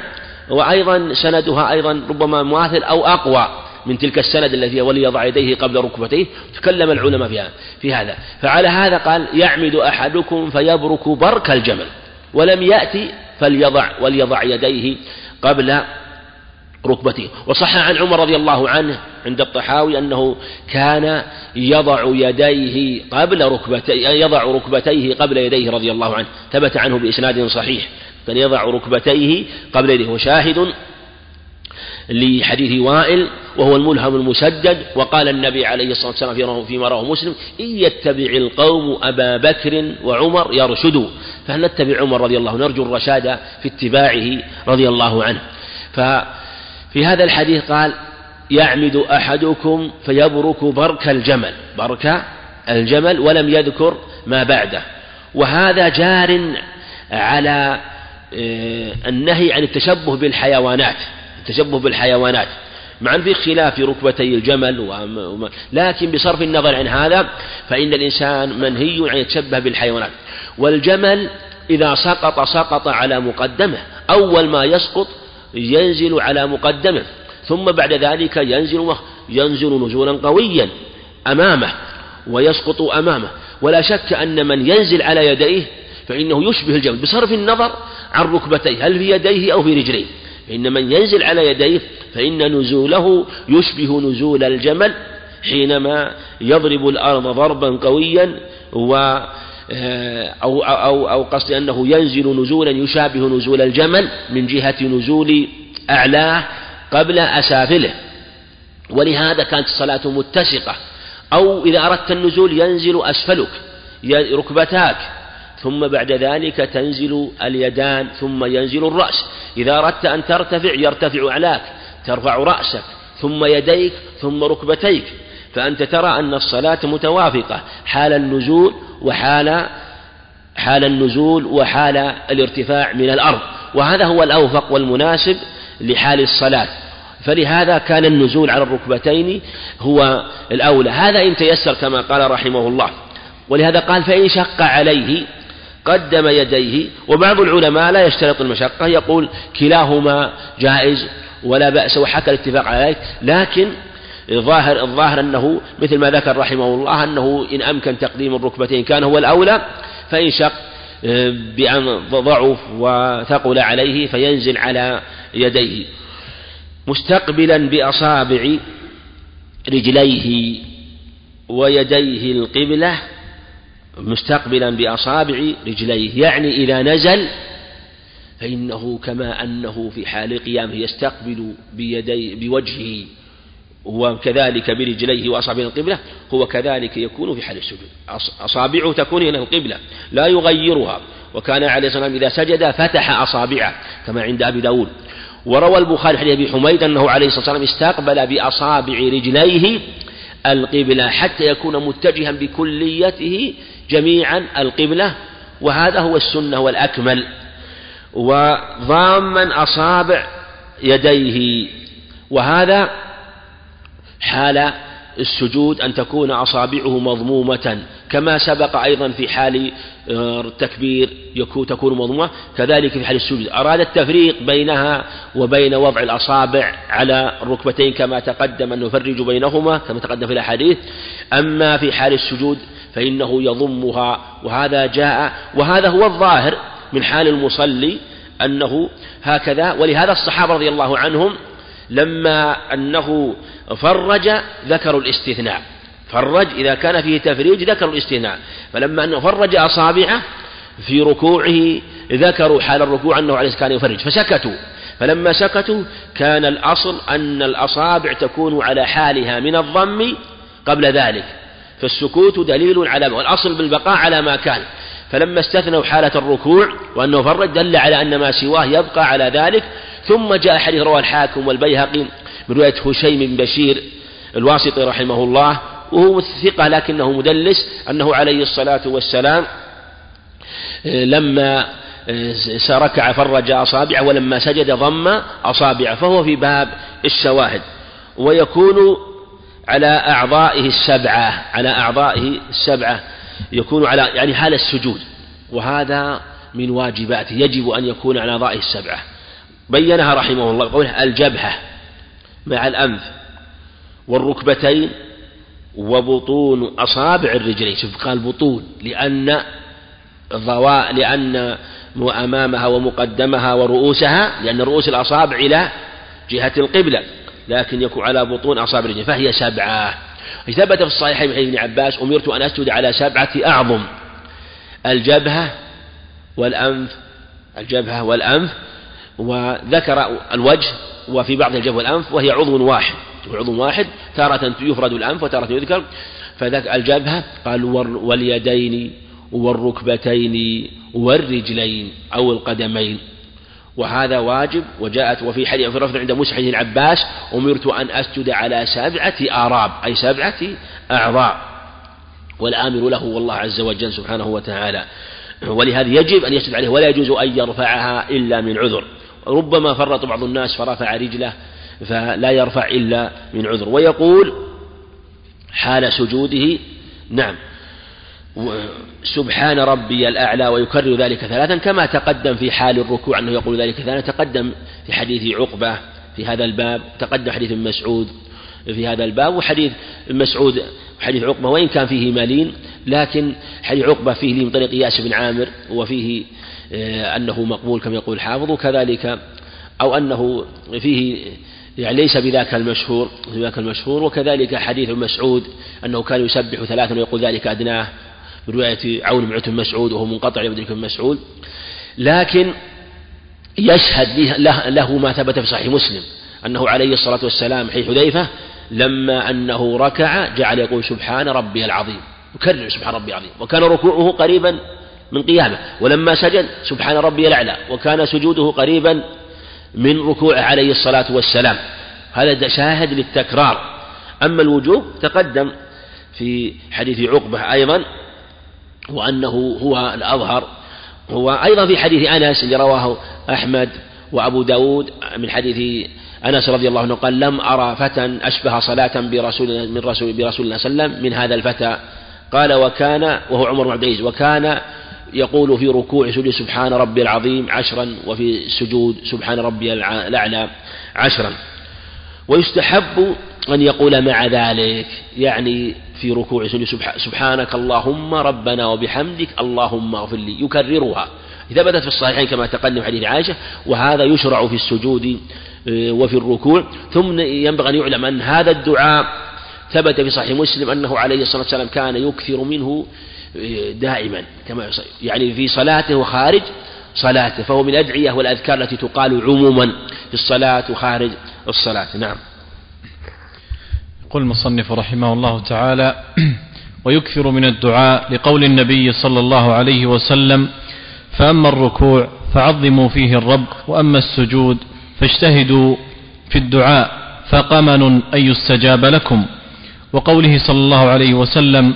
وأيضا سندها أيضا ربما مماثل أو أقوى من تلك السند الذي وليضع يديه قبل ركبتيه تكلم العلماء فيها في هذا. فعلى هذا قال يعمد أحدكم فيبرك برك الجمل ولم يأتي فليضع وليضع يديه قبل ركبته وصح عن عمر رضي الله عنه عند الطحاوي أنه كان يضع يديه قبل ركبتيه يضع ركبتيه قبل يديه رضي الله عنه. ثبت عنه بإسناد صحيح. كان يضع ركبتيه قبل يديه. وشاهد لحديث وائل وهو الملهم المسدد وقال النبي عليه الصلاة والسلام فيما رواه مسلم إن يتبع القوم أبا بكر وعمر يرشدوا فهل نتبع عمر رضي الله عنه؟ نرجو الرشاد في اتباعه رضي الله عنه. ففي هذا الحديث قال يعمد أحدكم فيبرك برك الجمل برك الجمل ولم يذكر ما بعده. وهذا جار على آه، النهي عن التشبه بالحيوانات التشبه بالحيوانات. مع في خلاف في ركبتي الجمل وما لكن بصرف النظر عن هذا فإن الإنسان منهي أن يتشبه بالحيوانات. والجمل إذا سقط سقط على مقدمة. أول ما يسقط ينزل على مقدمه ثم بعد ذلك ينزل ينزل نزولا قويا أمامه ويسقط أمامه. ولا شك أن من ينزل على يديه فإنه يشبه الجمل بصرف النظر عن ركبتيه هل في يديه أو في رجليه. فإن من ينزل على يديه فإن نزوله يشبه نزول الجمل حينما يضرب الأرض ضربا قويا و أو أو أو قصد أنه ينزل نزولا يشابه نزول الجمل من جهة نزول أعلاه قبل أسافله. ولهذا كانت الصلاة متسقة. أو إذا أردت النزول ينزل أسفلك ركبتاك. ثم بعد ذلك تنزل اليدان ثم ينزل الرأس. إذا أردت أن ترتفع يرتفع أعلاك ترفع رأسك. ثم يديك ثم ركبتيك. فأنت ترى أن الصلاة متوافقة حال النزول وحال حال النزول وحال الارتفاع من الأرض. وهذا هو الأوفق والمناسب لحال الصلاة. فلهذا كان النزول على الركبتين هو الأولى. هذا إن تيسر كما قال رحمه الله. ولهذا قال فإن شق عليه قدم يديه. وبعض العلماء لا يشترط المشقة يقول كلاهما جائز ولا بأس وحكى الاتفاق ذلك لكن الظاهر الظاهر أنه مثل ما ذكر رحمه الله أنه إن أمكن تقديم الركبتين كان هو الأولى فإن شق بأن ضعف وثقل عليه فينزل على يديه. مستقبلا بأصابع رجليه ويديه القبلة مستقبلا بأصابع رجليه. يعني إذا نزل فإنه كما أنه في حال قيامه يستقبل بيدي بوجهه. وكذلك برجليه وأصابع القبلة هو كذلك يكون في حال السجود. أصابعه تكون إلى القبلة لا يغيرها. وكان عليه الصلاة والسلام إذا سجد فتح أصابعه كما عند أبي داود. وروى البخاري حديث أبي حميد أنه عليه الصلاة والسلام استقبل بأصابع رجليه القبلة حتى يكون متجها بكليته جميعا القبلة وهذا هو السنة والأكمل. وضاما أصابع يديه وهذا حال السجود أن تكون أصابعه مضمومة كما سبق أيضا في حال آه، التكبير تكون مضمومة. كذلك في حال السجود. أراد التفريق بينها وبين وضع الأصابع على الركبتين كما تقدم أن نفرج بينهما كما تقدم في الأحاديث. أما في حال السجود فإنه يضمها وهذا جاء وهذا هو الظاهر من حال المصلي أنه هكذا. ولهذا الصحابة رضي الله عنهم لما أنه فرج ذكروا الاستثناء. فرج إذا كان فيه تفريج ذكروا الاستثناء. فلما أنه فرج أصابعه في ركوعه ذكروا حال الركوع أنه عليه كان يفرج فسكتوا. فلما سكتوا كان الأصل أن الأصابع تكون على حالها من الضم قبل ذلك. فالسكوت دليل على والأصل بالبقاء على ما كان. فلما استثنوا حالة الركوع وأنه فرج دل على أن ما سواه يبقى على ذلك. ثم جاء حديث رواه الحاكم والبيهقي من رواية هشيم بن بشير الواسطي رحمه الله وهو ثقة لكنه مدلس أنه عليه الصلاة والسلام لما ركع فرج أصابعه ولما سجد ضم أصابعه فهو في باب الشواهد ويكون على أعضائه السبعة على أعضائه السبعة يكون على يعني حال السجود وهذا من واجباته يجب أن يكون على أعضائه السبعة. بينها رحمه الله قوله الجبهة مع الأنف والركبتين وبطون أصابع الرجلين. شوف قال بطون لأن ضواء لأن أمامها ومقدمها ورؤوسها لأن رؤوس الأصابع إلى جهة القبلة لكن يكون على بطون أصابع الرجلين. فهي سبعة. ثبت في الصحيحين من ابن عباس أمرت أن أسجد على سبعة أعظم الجبهة والأنف الجبهة والأنف وذكر الوجه وفي بعض الجبهة والأنف وهي عضو واحد. عضو واحد تارة يفرد الأنف وتارة يذكر. فذكر الجبهة قال واليدين والركبتين والرجلين أو القدمين. وهذا واجب وجاءت وفي حديث في رفض عند مسحن العباس أمرت أن أسجد على سبعة آراب أي سبعة أعضاء. والآمر له والله عز وجل سبحانه وتعالى. ولهذا يجب أن يسجد عليه ولا يجوز أن يرفعها إلا من عذر. ربما فرط بعض الناس فرفع رجله فلا يرفع إلا من عذر. ويقول حال سجوده نعم. سبحان ربي الأعلى ويكرر ذلك ثلاثا كما تقدم في حال الركوع أنه يقول ذلك ثلاثا. تقدم في حديث عقبة في هذا الباب تقدم حديث مسعود في هذا الباب وحديث مسعود حديث عقبة وإن كان فيه مالين لكن حديث عقبة فيه من طريق إياس بن عامر وفيه أنه مقبول كما يقول الحافظ وكذلك أو أنه فيه يعني ليس بذاك المشهور بذاك المشهور وكذلك حديث مسعود أنه كان يسبح ثلاثا ويقول ذلك أدناه برواية عون بن مسعود وهو منقطع لابن بن مسعود. لكن يشهد له, له ما ثبت في صحيح مسلم أنه عليه الصلاة والسلام حين حذيفة لما أنه ركع جعل يقول سبحان ربي العظيم يكرر سبحان ربي العظيم وكان ركوعه قريبا من قيامه. ولما سجد سبحان ربي الأعلى وكان سجوده قريبا من ركوعه عليه الصلاة والسلام. هذا شاهد للتكرار. أما الوجوب تقدم في حديث عقبة أيضا وأنه هو الأظهر. هو أيضا في حديث أنس اللي رواه أحمد وأبو داود من حديث أنس رضي الله عنه قال لم أرى فتى أشبه صلاة برسول من رسول برسول الله صلى الله عليه وسلم من هذا الفتى. قال وكان وهو عمر بن عبد العزيز وكان يقول في ركوع سجود سبحان ربي العظيم عشرا وفي السجود سبحان ربي الأعلى عشرا. ويستحب أن يقول مع ذلك يعني في ركوع سجود سبحانك اللهم ربنا وبحمدك اللهم اغفر لي. يكررها. ثبتت في الصحيحين كما تقدم حديث عائشة وهذا يشرع في السجود آه، وفي الركوع. ثم ينبغي أن يعلم أن هذا الدعاء ثبت في صحيح مسلم أنه عليه الصلاة والسلام كان يكثر منه دائما كما يعني في صلاته وخارج صلاته فهو من الأدعية والأذكار التي تقال عموما في الصلاة وخارج الصلاة. نعم. يقول المصنف رحمه الله تعالى ويكثر من الدعاء لقول النبي صلى الله عليه وسلم فأما الركوع فعظموا فيه الرب وأما السجود فاجتهدوا في الدعاء فقمن أن يستجاب لكم. وقوله صلى الله عليه وسلم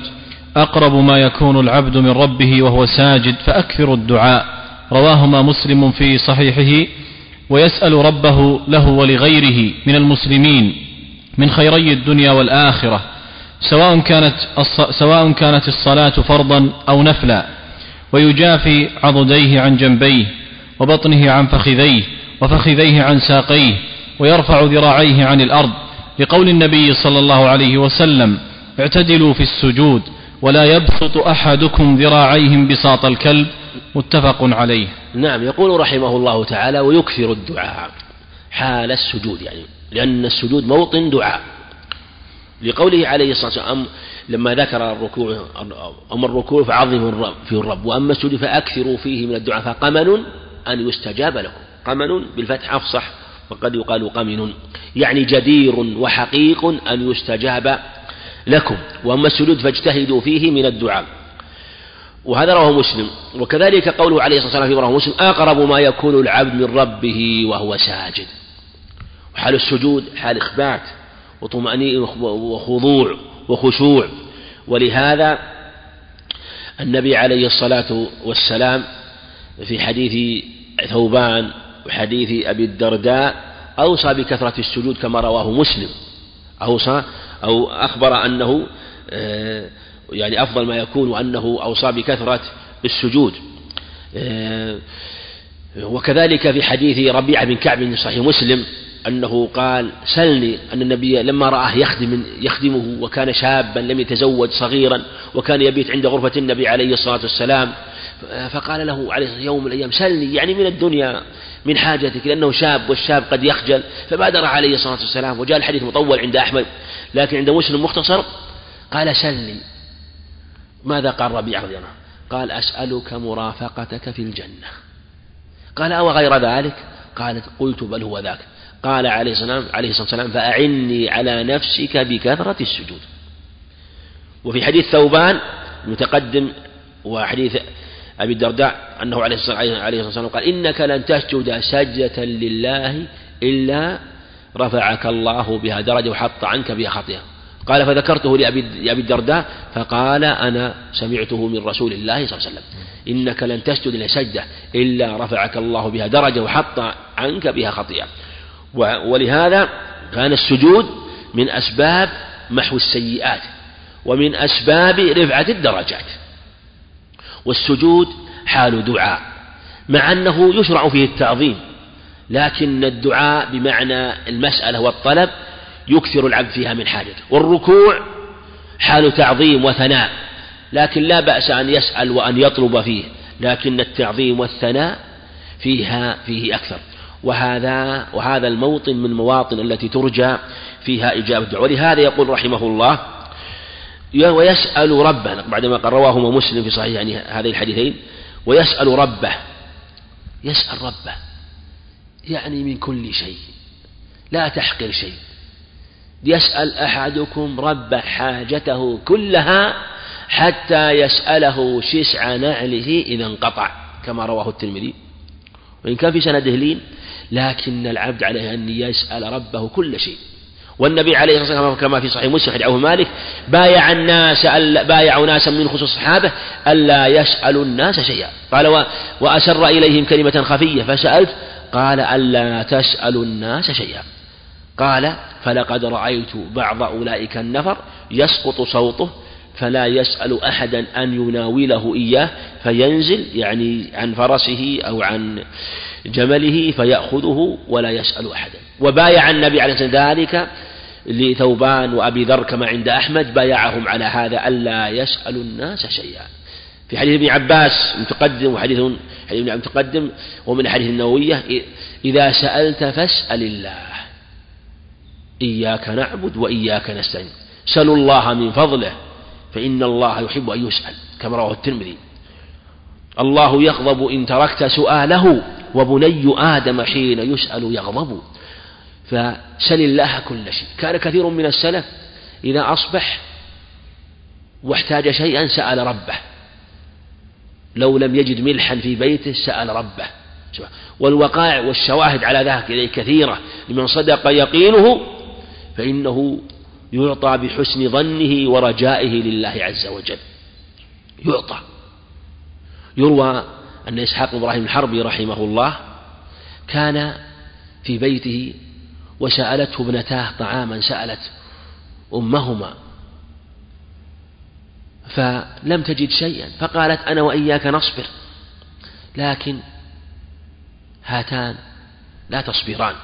أقرب ما يكون العبد من ربه وهو ساجد فأكثر الدعاء. رواهما مسلم في صحيحه ويسأل ربه له ولغيره من المسلمين من خيري الدنيا والآخرة سواء كانت سواء كانت الصلاة فرضا أو نفلا ويجافي عضديه عن جنبيه وبطنه عن فخذيه وفخذيه عن ساقيه ويرفع ذراعيه عن الأرض. لقول النبي صلى الله عليه وسلم اعتدلوا في السجود ولا يبسط أحدكم ذراعيه بساط الكلب متفق عليه. نعم يقول رحمه الله تعالى ويكثر الدعاء حال السجود يعني لأن السجود موطن دعاء. لقوله عليه الصلاة والسلام لما ذكر الركوع أما الركوع فعظموا في الرب وأما السجود فأكثروا فيه من الدعاء فقمن أن يستجاب لكم. قمن بالفتح أفصح وقد يقال قمن يعني جدير وحقيق أن يستجاب لكم وأما السجود فاجتهدوا فيه من الدعاء. وهذا رواه مسلم. وكذلك قوله عليه الصلاة والسلام في رواه مسلم أقرب ما يكون العبد من ربه وهو ساجد. وحال السجود حال إخبات وطمأنينة وخضوع وخشوع. ولهذا النبي عليه الصلاة والسلام في حديث ثوبان وحديث أبي الدرداء أوصى بكثرة السجود كما رواه مسلم. أوصى أو أخبر أنه آه، يعني أفضل ما يكون أنه أوصى بكثرة السجود. آه، وكذلك في حديث ربيعة بن كعب في صحيح مسلم أنه قال سلني أن النبي لما رآه يخدم يخدمه وكان شابا لم يتزوج صغيرا وكان يبيت عند غرفة النبي عليه الصلاة والسلام فقال له عليه يوم من الأيام سلني يعني من الدنيا من حاجتك لأنه شاب والشاب قد يخجل. فبادر عليه الصلاة والسلام وجاء الحديث مطول عند أحمد. لكن عند مسلم مختصر قال سلني ماذا قال ربيعة رضي الله قال أسألك مرافقتك في الجنة. قال أو غير ذلك؟ قالت قلت بل هو ذاك. قال عليه الصلاة عليه الصلاة والسلام فأعني على نفسك بكثرة السجود. وفي حديث ثوبان المتقدم وحديث أبي الدرداء أنه عليه الصلاة والسلام قال إنك لن تسجد سجدة لله إلا رفعك الله بها درجة وحط عنك بها خطيئة. قال فذكرته لأبي الدرداء فقال أنا سمعته من رسول الله صلى الله عليه وسلم. إنك لن تسجد لسجدة إلا رفعك الله بها درجة وحط عنك بها خطيئة. ولهذا كان السجود من أسباب محو السيئات ومن أسباب رفعة الدرجات. والسجود حال دعاء مع أنه يشرع فيه التعظيم. لكن الدعاء بمعنى المسألة والطلب يكثر العبد فيها من حاجته. والركوع حال تعظيم وثناء لكن لا بأس أن يسأل وأن يطلب فيه لكن التعظيم والثناء فيها فيه أكثر. وهذا وهذا الموطن من المواطن التي ترجى فيها إجابة الدعاء. ولهذا يقول رحمه الله ويسأل ربه بعدما رواهما مسلم في صحيح يعني هذين الحديثين ويسأل ربه يسأل ربه. يعني من كل شيء. لا تحقر شيء. يسأل أحدكم رب حاجته كلها حتى يسأله شسع نعله إذا انقطع كما رواه الترمذي. وإن كان في سنده لين لكن العبد عليه أن يسأل ربه كل شيء. والنبي عليه الصلاة والسلام كما في صحيح مسلم حديث مالك بايع الناس بايعوا ناسا من خصوص الصحابة ألا يسألوا الناس شيئا. قال وأسر إليهم كلمة خفية فسألت قال ألا تسألوا الناس شيئا. قال فلقد رأيت بعض أولئك النفر يسقط صوته فلا يسأل أحدا أن يناوله إياه فينزل يعني عن فرسه أو عن جمله فيأخذه ولا يسأل أحدا. وبايع النبي عليه الصلاة ذلك لثوبان وأبي ذر كما عند أحمد بايعهم على هذا ألا يسألوا الناس شيئا. في حديث ابن عباس متقدم وحديث حديث ابن متقدم ومن الحديث النووية إذا سألت فاسأل الله إياك نعبد وإياك نستعين سلوا الله من فضله فإن الله يحب أن يسأل كما رواه الترمذي. الله يغضب إن تركت سؤاله وبني آدم حين يسأل يغضب. فسل الله كل شيء. كان كثير من السلف إذا أصبح واحتاج شيئا سأل ربه. لو لم يجد ملحا في بيته سأل ربه. والوقائع والشواهد على ذلك كثيرة. لمن صدق يقينه فإنه يعطى بحسن ظنه ورجائه لله عز وجل. يعطى. يروى أن إسحاق إبراهيم الحربي رحمه الله كان في بيته وسألته ابنتاه طعاما سألت أمهما فلم تجد شيئا. فقالت أنا وإياك نصبر. لكن هاتان لا تصبران.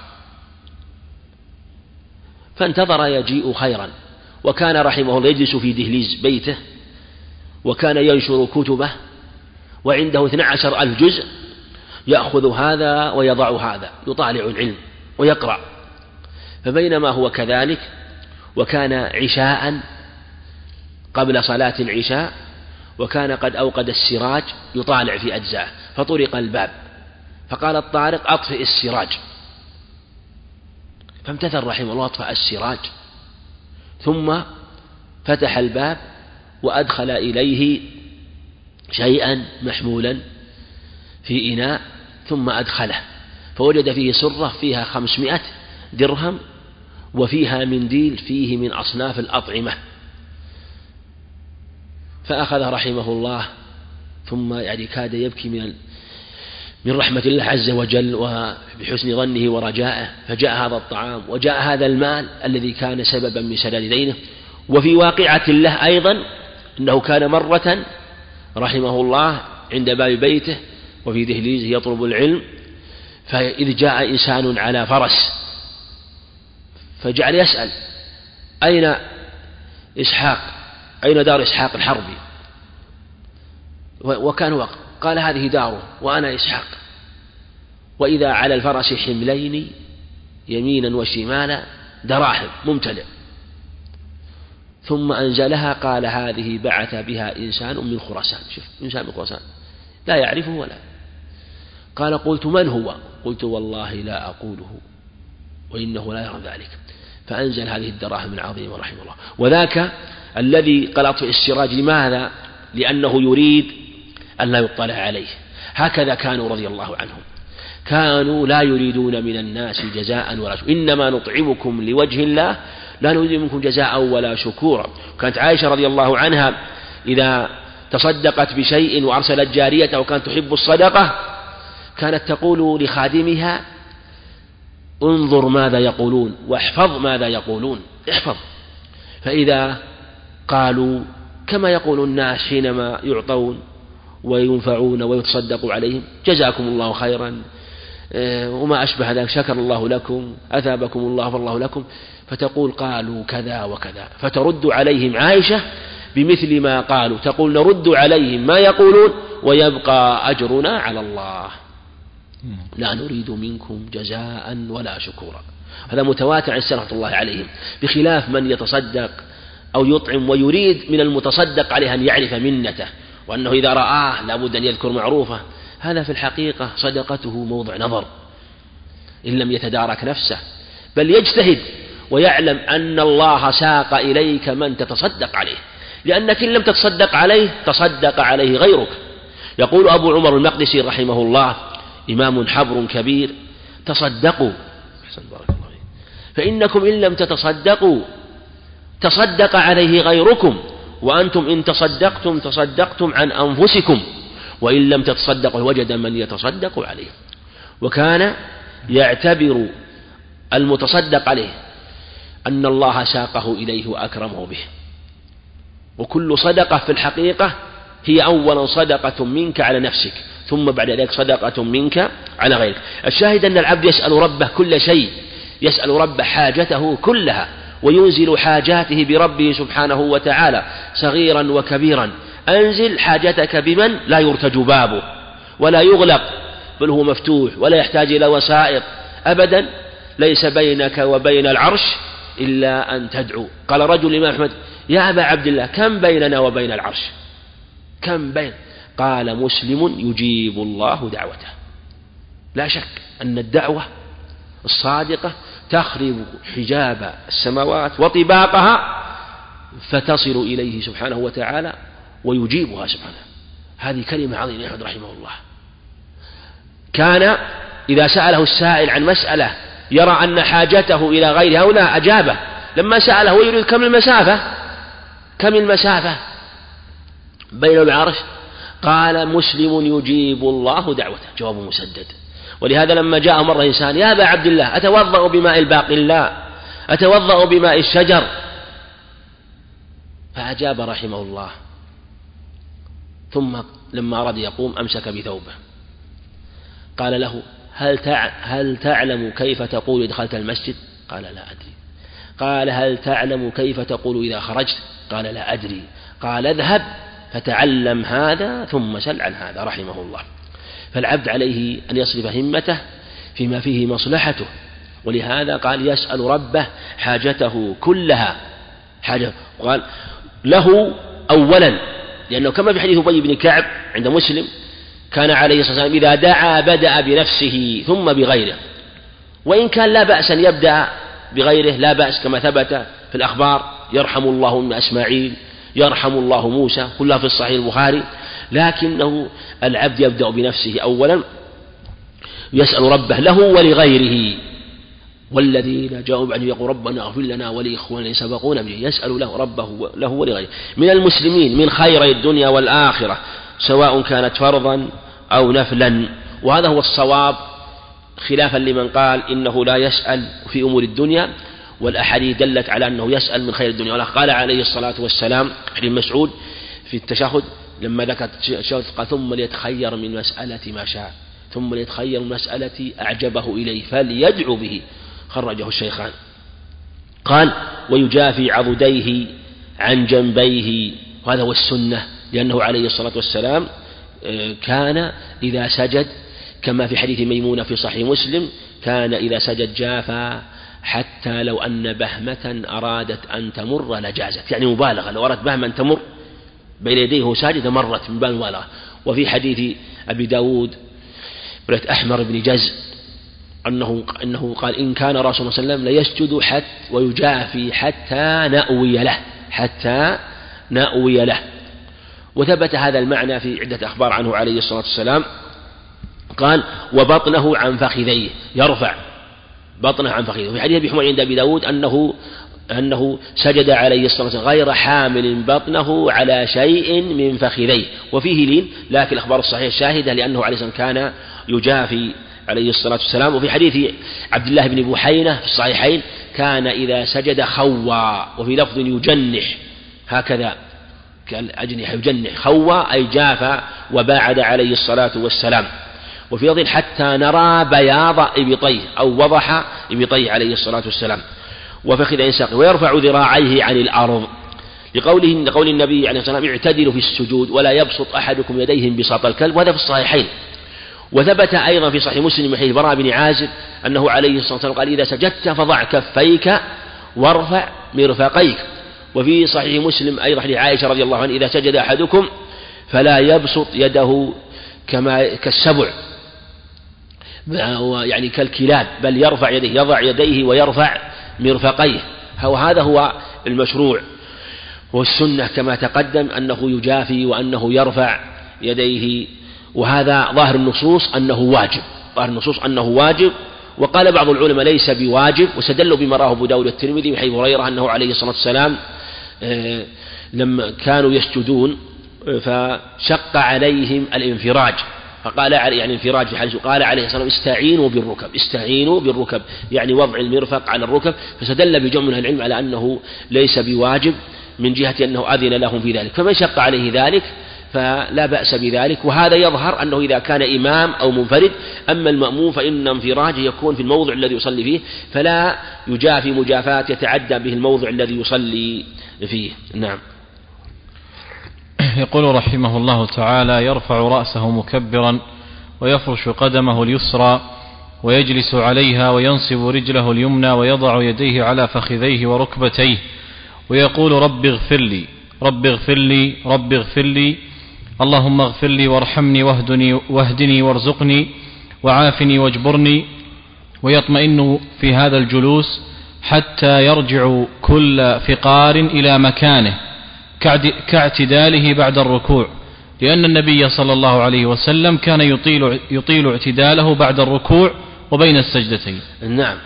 فانتظر يجيء خيرا. وكان رحمه الله يجلس في دهليز بيته. وكان ينشر كتبه. وعنده اثنى عشر ألف جزء. يأخذ هذا ويضع هذا. يطالع العلم ويقرأ. فبينما هو كذلك وكان عشاء قبل صلاة العشاء وكان قد أوقد السراج يطالع في أجزاءه فطرق الباب فقال الطارق أطفئ السراج. فامتثل رحمه الله أطفأ السراج ثم فتح الباب وأدخل إليه شيئا محمولا في إناء ثم أدخله فوجد فيه سرة فيها خمسمائة درهم وفيها منديل فيه من أصناف الأطعمة. فأخذ رحمه الله ثم يعني كاد يبكي من من رحمة الله عز وجل وبحسن ظنه ورجائه فجاء هذا الطعام وجاء هذا المال الذي كان سببا من سداد دينه. وفي واقعة الله أيضا أنه كان مرة رحمه الله عند باب بيته وفي دهليزه يطلب العلم فإذ جاء إنسان على فرس فجعل يسأل أين إسحاق؟ أين دار إسحاق الحربي؟ وكان وقت قال هذه داره وأنا إسحاق. وإذا على الفرس حملين يمينا وشمالا دراهم ممتلئ. ثم أنزلها قال هذه بعث بها إنسان من خراسان. شوف إنسان من خراسان. لا يعرفه ولا. قال قلت من هو؟ قلت والله لا أقوله وإنه لا يرى ذلك. فأنزل هذه الدراهم العظيمة رحمه الله. وذاك الذي قلط السراج لماذا؟ لأنه يريد أن لا يطلع عليه. هكذا كانوا رضي الله عنهم. كانوا لا يريدون من الناس جزاء ولا شكورا. إنما نطعمكم لوجه الله لا نريد منكم جزاء ولا شكورا. كانت عائشة رضي الله عنها إذا تصدقت بشيء وأرسلت جارية وكانت تحب الصدقة كانت تقول لخادمها انظر ماذا يقولون واحفظ ماذا يقولون. احفظ. فإذا قالوا كما يقول الناس حينما يعطون وينفعون ويتصدق عليهم جزاكم الله خيرا آه، وما أشبه ذلك شكر الله لكم أثابكم الله فالله لكم. فتقول قالوا كذا وكذا. فترد عليهم عائشة بمثل ما قالوا. تقول نرد عليهم ما يقولون ويبقى أجرنا على الله. لا نريد منكم جزاء ولا شكورا. هذا متواتر عن الله عليهم. بخلاف من يتصدق أو يطعم ويريد من المتصدق عليه أن يعرف منته وأنه إذا رآه لابد أن يذكر معروفه. هذا في الحقيقة صدقته موضع نظر إن لم يتدارك نفسه. بل يجتهد ويعلم أن الله ساق إليك من تتصدق عليه. لأنك إن لم تتصدق عليه تصدق عليه غيرك. يقول أبو عمر المقدسي رحمه الله إمام حبر كبير تصدقوا. بارك الله فإنكم إن لم تتصدقوا تصدق عليه غيركم وأنتم إن تصدقتم تصدقتم عن أنفسكم وإن لم تتصدقوا وجد من يتصدق عليه. وكان يعتبر المتصدق عليه أن الله ساقه إليه وأكرمه به. وكل صدقة في الحقيقة هي أولا صدقة منك على نفسك ثم بعد ذلك صدقة منك على غيرك. الشاهد أن العبد يسأل ربه كل شيء يسأل ربه حاجته كلها وينزل حاجاته بربه سبحانه وتعالى صغيرا وكبيرا. أنزل حاجتك بمن؟ لا يرتج بابه ولا يغلق بل هو مفتوح ولا يحتاج إلى وسائط أبدا. ليس بينك وبين العرش إلا أن تدعو. قال رجل الإمام أحمد يا أبا عبد الله كم بيننا وبين العرش؟ كم بين؟ قال مسلم يجيب الله دعوته. لا شك أن الدعوة الصادقة تخرب حجاب السماوات وطباقها فتصل إليه سبحانه وتعالى ويجيبها سبحانه. هذه كلمة عظيمة أحمد رحمه الله. كان إذا سأله السائل عن مسألة يرى أن حاجته إلى غير هؤلاء أجابه. لما سأله ويريد كم المسافة؟ كم المسافة؟ بين العرش. قال مسلم يجيب الله دعوته. جواب مسدد. ولهذا لما جاء مرة إنسان يا أبا عبد الله أتوضأ بماء الباقي لا أتوضأ بماء الشجر فأجاب رحمه الله ثم لما أراد يقوم أمسك بثوبه قال له هل هل تعلم كيف تقول إذا دخلت المسجد؟ قال لا أدري. قال هل تعلم كيف تقول إذا خرجت؟ قال لا أدري. قال اذهب فتعلم هذا ثم سل عن هذا رحمه الله. فالعبد عليه أن يصرف همته فيما فيه مصلحته ولهذا قال يسأل ربه حاجته كلها. حاجة قال له أولا لأنه كما في حديث أبي بن كعب عند مسلم كان عليه الصلاة والسلام إذا دعا بدأ بنفسه ثم بغيره. وإن كان لا بأس أن يبدأ بغيره لا بأس كما ثبت في الأخبار يرحم الله أم إسماعيل يرحم الله موسى كلها في الصحيح البخاري. لكنه العبد يبدأ بنفسه أولا يسأل ربه له ولغيره. والذين جاءوا بعد يقول ربنا اغفر لنا ولإخواننا سبقونا به يسأل له ربه له ولغيره. من المسلمين من خيري الدنيا والآخرة سواء كانت فرضا أو نفلا. وهذا هو الصواب خلافا لمن قال إنه لا يسأل في أمور الدنيا والأحاديث دلت على أنه يسأل من خير الدنيا قال عليه الصلاة والسلام حديث مسعود في التشهد لما ذكر التشهد قال ثم ليتخير من مسألة ما شاء ثم ليتخير من مسألة أعجبه إليه فليدعو به. خرجه الشيخان. قال ويجافي عضديه عن جنبيه. وهذا هو السنة لأنه عليه الصلاة والسلام آه، كان إذا سجد كما في حديث ميمونة في صحيح مسلم كان إذا سجد جافا حتى لو أن بهمة أرادت أن تمر لجازت. يعني مبالغة لو أردت بهمة أن تمر بين يديه وهو ساجد مرت من باب المبالغة وفي حديث أبي داود بريت أحمر بن جز أنه أنه قال إن كان رسول الله صلى الله عليه وسلم ليسجد حتى ويجافي حتى نأوي له حتى نأوي له. وثبت هذا المعنى في عدة أخبار عنه عليه الصلاة والسلام. قال وبطنه عن فخذيه. يرفع بطنه عن فخذيه. وفي حديث أبي حميد عند أبي داود أنه أنه سجد عليه الصلاة والسلام غير حامل بطنه على شيء من فخذيه. وفيه لين لكن الأخبار الصحيحة شاهدة لأنه عليه الصلاة كان يجافي عليه الصلاة والسلام. وفي حديث عبد الله بن بحينة في الصحيحين كان إذا سجد خوى وفي لفظ يجنح هكذا كالأجنحة يجنح خوى أي جاف وباعد عليه الصلاة والسلام. وفي لفظ حتى نرى بياض إبطيه أو وضح إبطيه عليه الصلاة والسلام. وفخذ ساقه ويرفع ذراعيه عن الأرض لقوله لقول النبي عليه الصلاة والسلام اعتدلوا في السجود ولا يبسط أحدكم يديه بساط الكلب. وهذا في الصحيحين. وثبت أيضا في صحيح مسلم من حديث براء بن عازب أنه عليه الصلاة والسلام قال إذا سجدت فضع كفيك وارفع مرفقيك. وفي صحيح مسلم أيضا حديث عائشة رضي الله عنها إذا سجد أحدكم فلا يبسط يده كما كالسبع. يعني كالكلاب بل يرفع يديه يضع يديه ويرفع مرفقيه. وهذا هو المشروع. والسنة كما تقدم أنه يجافي وأنه يرفع يديه. وهذا ظاهر النصوص أنه واجب. ظاهر النصوص أنه واجب. وقال بعض العلماء ليس بواجب. واستدلوا بما راه أبو داود الترمذي من حديث هريرة أنه عليه الصلاة والسلام آه، لما كانوا يسجدون فشق عليهم الانفراج. فقال يعني انفراج في حديث قال عليه الصلاة والسلام استعينوا بالركب استعينوا بالركب يعني وضع المرفق على الركب فاستدل بجمع من العلم على أنه ليس بواجب من جهة أنه أذن لهم في ذلك فمن شق عليه ذلك فلا بأس بذلك وهذا يظهر أنه إذا كان إمام أو منفرد أما المأموم فإن انفراجه يكون في الموضع الذي يصلي فيه فلا يجافي مجافاة يتعدى به الموضع الذي يصلي فيه نعم. يقول رحمه الله تعالى يرفع رأسه مكبرا ويفرش قدمه اليسرى ويجلس عليها وينصب رجله اليمنى ويضع يديه على فخذيه وركبتيه ويقول رب اغفر لي رب اغفر لي رب اغفر لي اللهم اغفر لي وارحمني واهدني, واهدني وارزقني وعافني واجبرني ويطمئن في هذا الجلوس حتى يرجع كل فقار إلى مكانه. كاعتداله بعد الركوع لأن النبي صلى الله عليه وسلم كان يطيل, يطيل اعتداله بعد الركوع وبين السجدتين. نعم.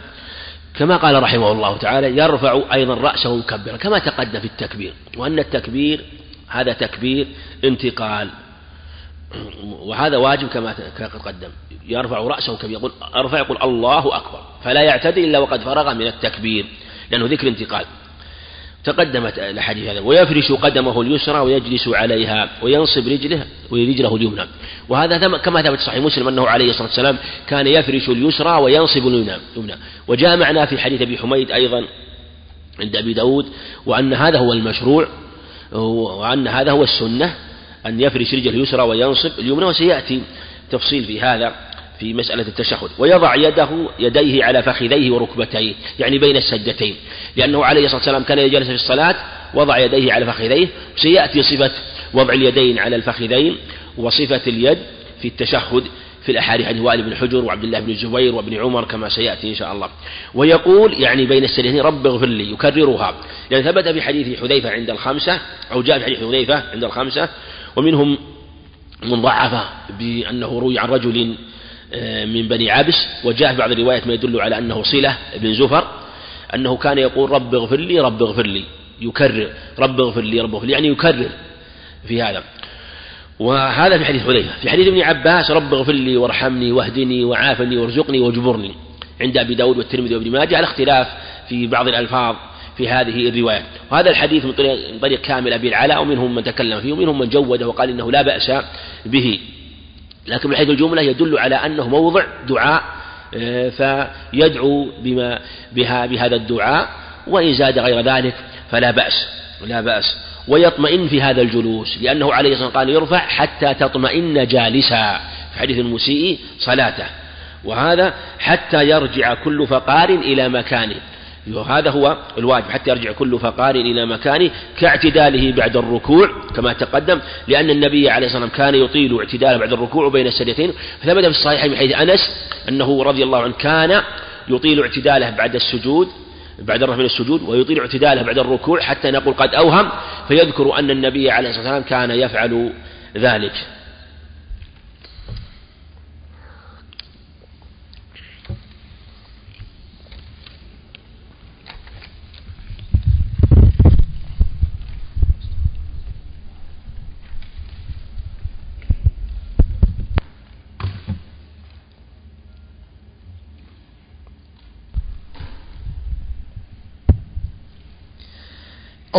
كما قال رحمه الله تعالى يرفع أيضا رأسه مكبرا كما تقدم في التكبير وأن التكبير هذا تكبير انتقال وهذا واجب كما قدم يرفع رأسه كما يقول ارفع يقول الله أكبر فلا يعتدي إلا وقد فرغ من التكبير لأنه ذكر انتقال. تقدمت الحديث هذا ويفرش قدمه اليسرى ويجلس عليها وينصب رجله ورجله اليمنى. وهذا كما ثبت صحيح مسلم أنه عليه الصلاة والسلام كان يفرش اليسرى وينصب اليمنى وجاء معنا في حديث أبي حميد أيضا عند أبي داود وأن هذا هو المشروع وأن هذا هو السنة أن يفرش رجله اليسرى وينصب اليمنى وسيأتي تفصيل في هذا. في مسألة التشهد ويضع يده يديه على فخذيه وركبتيه يعني بين السجدتين لأنه عليه الصلاة والسلام كان يجلس في الصلاة وضع يديه على فخذيه سيأتي صفة وضع اليدين على الفخذين وصفة اليد في التشهد في الأحاديث عن وائل بن حجر وعبد الله بن الزبير وابن عمر كما سيأتي إن شاء الله. ويقول يعني بين السجدتين رب اغفر لي يكررها. يعني ثبت في حديث حذيفة عند الخمسة أو جاء في حديث حذيفة عند الخمسة ومنهم من ضعف بأنه روي عن رجل من بني عبس وجاء في بعض الروايات ما يدل على أنه صلة بن زفر أنه كان يقول رب اغفر لي رب اغفر لي يكرر رب اغفر لي رب اغفر لي يعني يكرر في هذا. وهذا في حديث حذيفة. في حديث ابن عباس رب اغفر لي وارحمني واهدني وعافني وارزقني واجبرني عند أبي داود والترمذي وابن ماجه على اختلاف في بعض الألفاظ في هذه الرواية. وهذا الحديث من طريق, من طريق كامل أبي العلاء ومنهم من تكلم فيه ومنهم من جوده وقال إنه لا بأس به. لكن من حيث الجملة يدل على أنه موضع دعاء آه، فيدعو بما بها بهذا الدعاء وإن زاد غير ذلك فلا بأس لا بأس. ويطمئن في هذا الجلوس لأنه عليه الصلاة والسلام قال يرفع حتى تطمئن جالسا في حديث المسيء صلاته. وهذا حتى يرجع كل فقار إلى مكانه. وهذا هو الواجب حتى يرجع كل فقار إلى مكانه كاعتداله بعد الركوع كما تقدم لأن النبي عليه الصلاة والسلام كان يطيل اعتداله بعد الركوع بين السجدتين. فثبت في الصحيح من حديث أنس أنه رضي الله عنه كان يطيل اعتداله بعد السجود بعد الرفع من السجود ويطيل اعتداله بعد الركوع حتى نقول قد أوهم فيذكر أن النبي عليه الصلاة والسلام كان يفعل ذلك.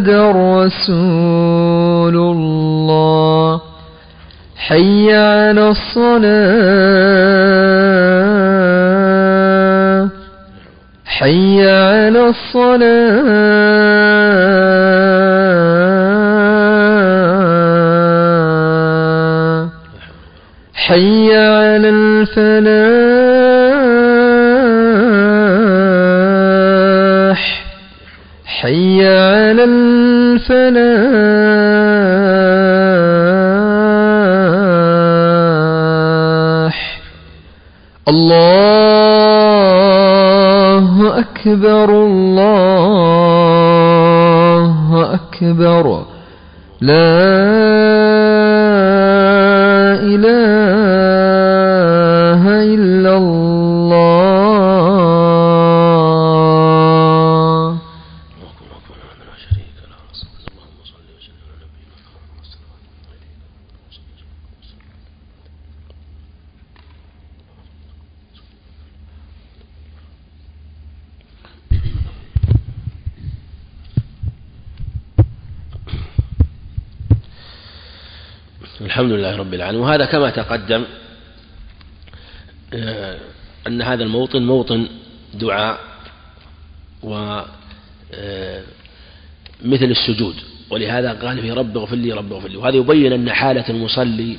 رسول الله. حي على الصلاة. حي على الصلاة. حي على الفلاح. حي على الفلاح الله أكبر الله أكبر لا العالمين وهذا كما تقدم آه، أن هذا الموطن موطن دعاء و آه، مثل السجود. ولهذا قال في رب اغفر لي رب اغفر لي. وهذا يبين أن حالة المصلي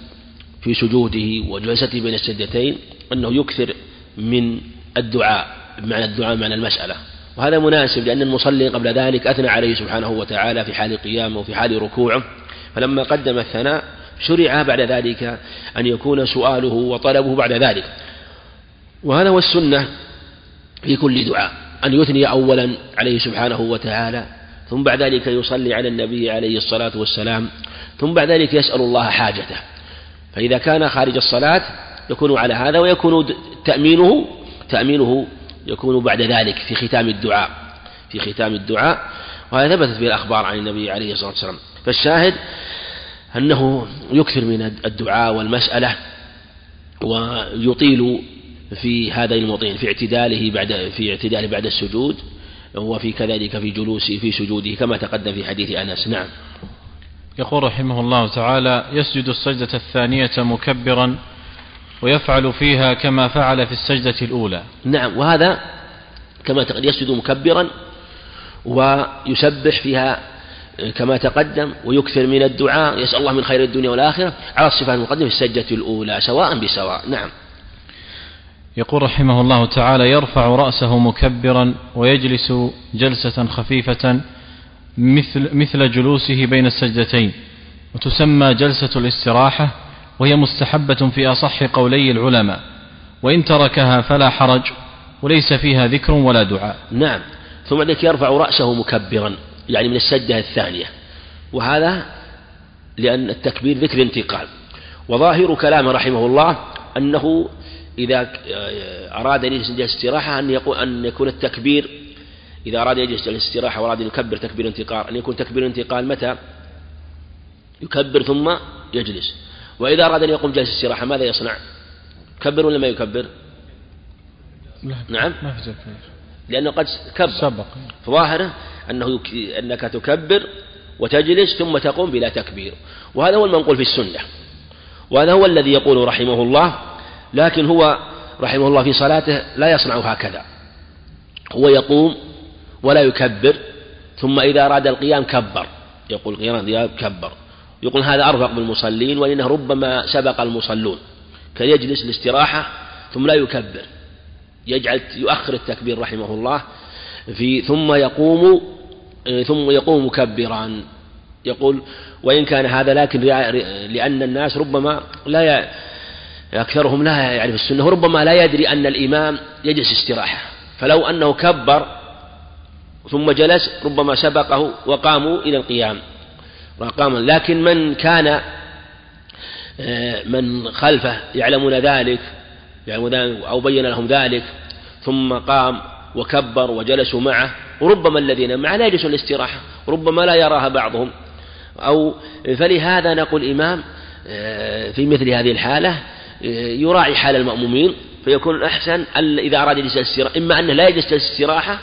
في سجوده وجلسته بين السجدتين أنه يكثر من الدعاء بمعنى الدعاء معنى المسألة. وهذا مناسب لأن المصلي قبل ذلك أثنى عليه سبحانه وتعالى في حال قيامه وفي حال ركوعه. فلما قدم الثناء شرع بعد ذلك أن يكون سؤاله وطلبه بعد ذلك. وهذا هو السنة في كل دعاء أن يثني أولا عليه سبحانه وتعالى ثم بعد ذلك يصلي على النبي عليه الصلاة والسلام ثم بعد ذلك يسأل الله حاجته. فإذا كان خارج الصلاة يكون على هذا ويكون تأمينه تأمينه يكون بعد ذلك في ختام الدعاء في ختام الدعاء. وهذا ثبتت به الأخبار عن النبي عليه الصلاة والسلام. فالشاهد أنه يكثر من الدعاء والمسألة ويطيل في هذين الموطنين في اعتداله بعد في اعتداله بعد السجود وفي كذلك في جلوسه في سجوده كما تقدم في حديث أنس. نعم. يقول رحمه الله تعالى يسجد السجدة الثانية مكبرا ويفعل فيها كما فعل في السجدة الأولى. نعم وهذا كما تقدم يسجد مكبرا ويسبح فيها كما تقدم ويكثر من الدعاء يسأل الله من خير الدنيا والآخرة على الصفات المقدمة في السجدة الأولى سواء بسواء. نعم. يقول رحمه الله تعالى يرفع رأسه مكبرا ويجلس جلسة خفيفة مثل, مثل جلوسه بين السجدتين. وتسمى جلسة الاستراحة وهي مستحبة في أصح قولي العلماء. وإن تركها فلا حرج وليس فيها ذكر ولا دعاء. نعم. ثم ذلك يرفع رأسه مكبرا. يعني من السجدة الثانية وهذا لأن التكبير ذكر انتقال وظاهر كلامه رحمه الله أنه إذا أراد أن يجلس الاستراحة أن يقول أن يكون التكبير إذا أراد أن يجلس الاستراحة وأراد أن يكبر تكبير انتقال أن يكون تكبير انتقال متى؟ يكبر ثم يجلس وإذا أراد أن يقوم جلس استراحة ماذا يصنع؟ يكبر ولا ما يكبر؟ نعم ما في لأنه قد كبر. سبق. فظاهره أنه. أنك تكبر وتجلس ثم تقوم بلا تكبير. وهذا هو المنقول في السنة. وهذا هو الذي يقول رحمه الله لكن هو رحمه الله في صلاته لا يصنع هكذا. هو يقوم ولا يكبر ثم إذا أراد القيام كبر. يقول قيام كبر. يقول هذا أرفق بالمصلين ولأنه ربما سبق المصلون. كان يجلس الاستراحة ثم لا يكبر. يجعل يؤخر التكبير رحمه الله في ثم يقوم ثم يقوم مكبرا يقول وإن كان هذا لكن لأن الناس ربما لا أكثرهم لا يعرف السنة وربما لا يدري أن الإمام يجلس استراحة. فلو أنه كبر ثم جلس ربما سبقه وقاموا إلى القيام. وقام. لكن من كان من خلفه يعلمون ذلك يعلمون أو بين لهم ذلك ثم قام وكبر وجلسوا معه وربما الذين معه لا يجلسون الاستراحة ربما لا يراها بعضهم. أو فلهذا نقول الإمام في مثل هذه الحالة يراعي حال المأمومين فيكون الأحسن إذا أراد يجلس الاستراحة إما أنه لا يجلس الاستراحة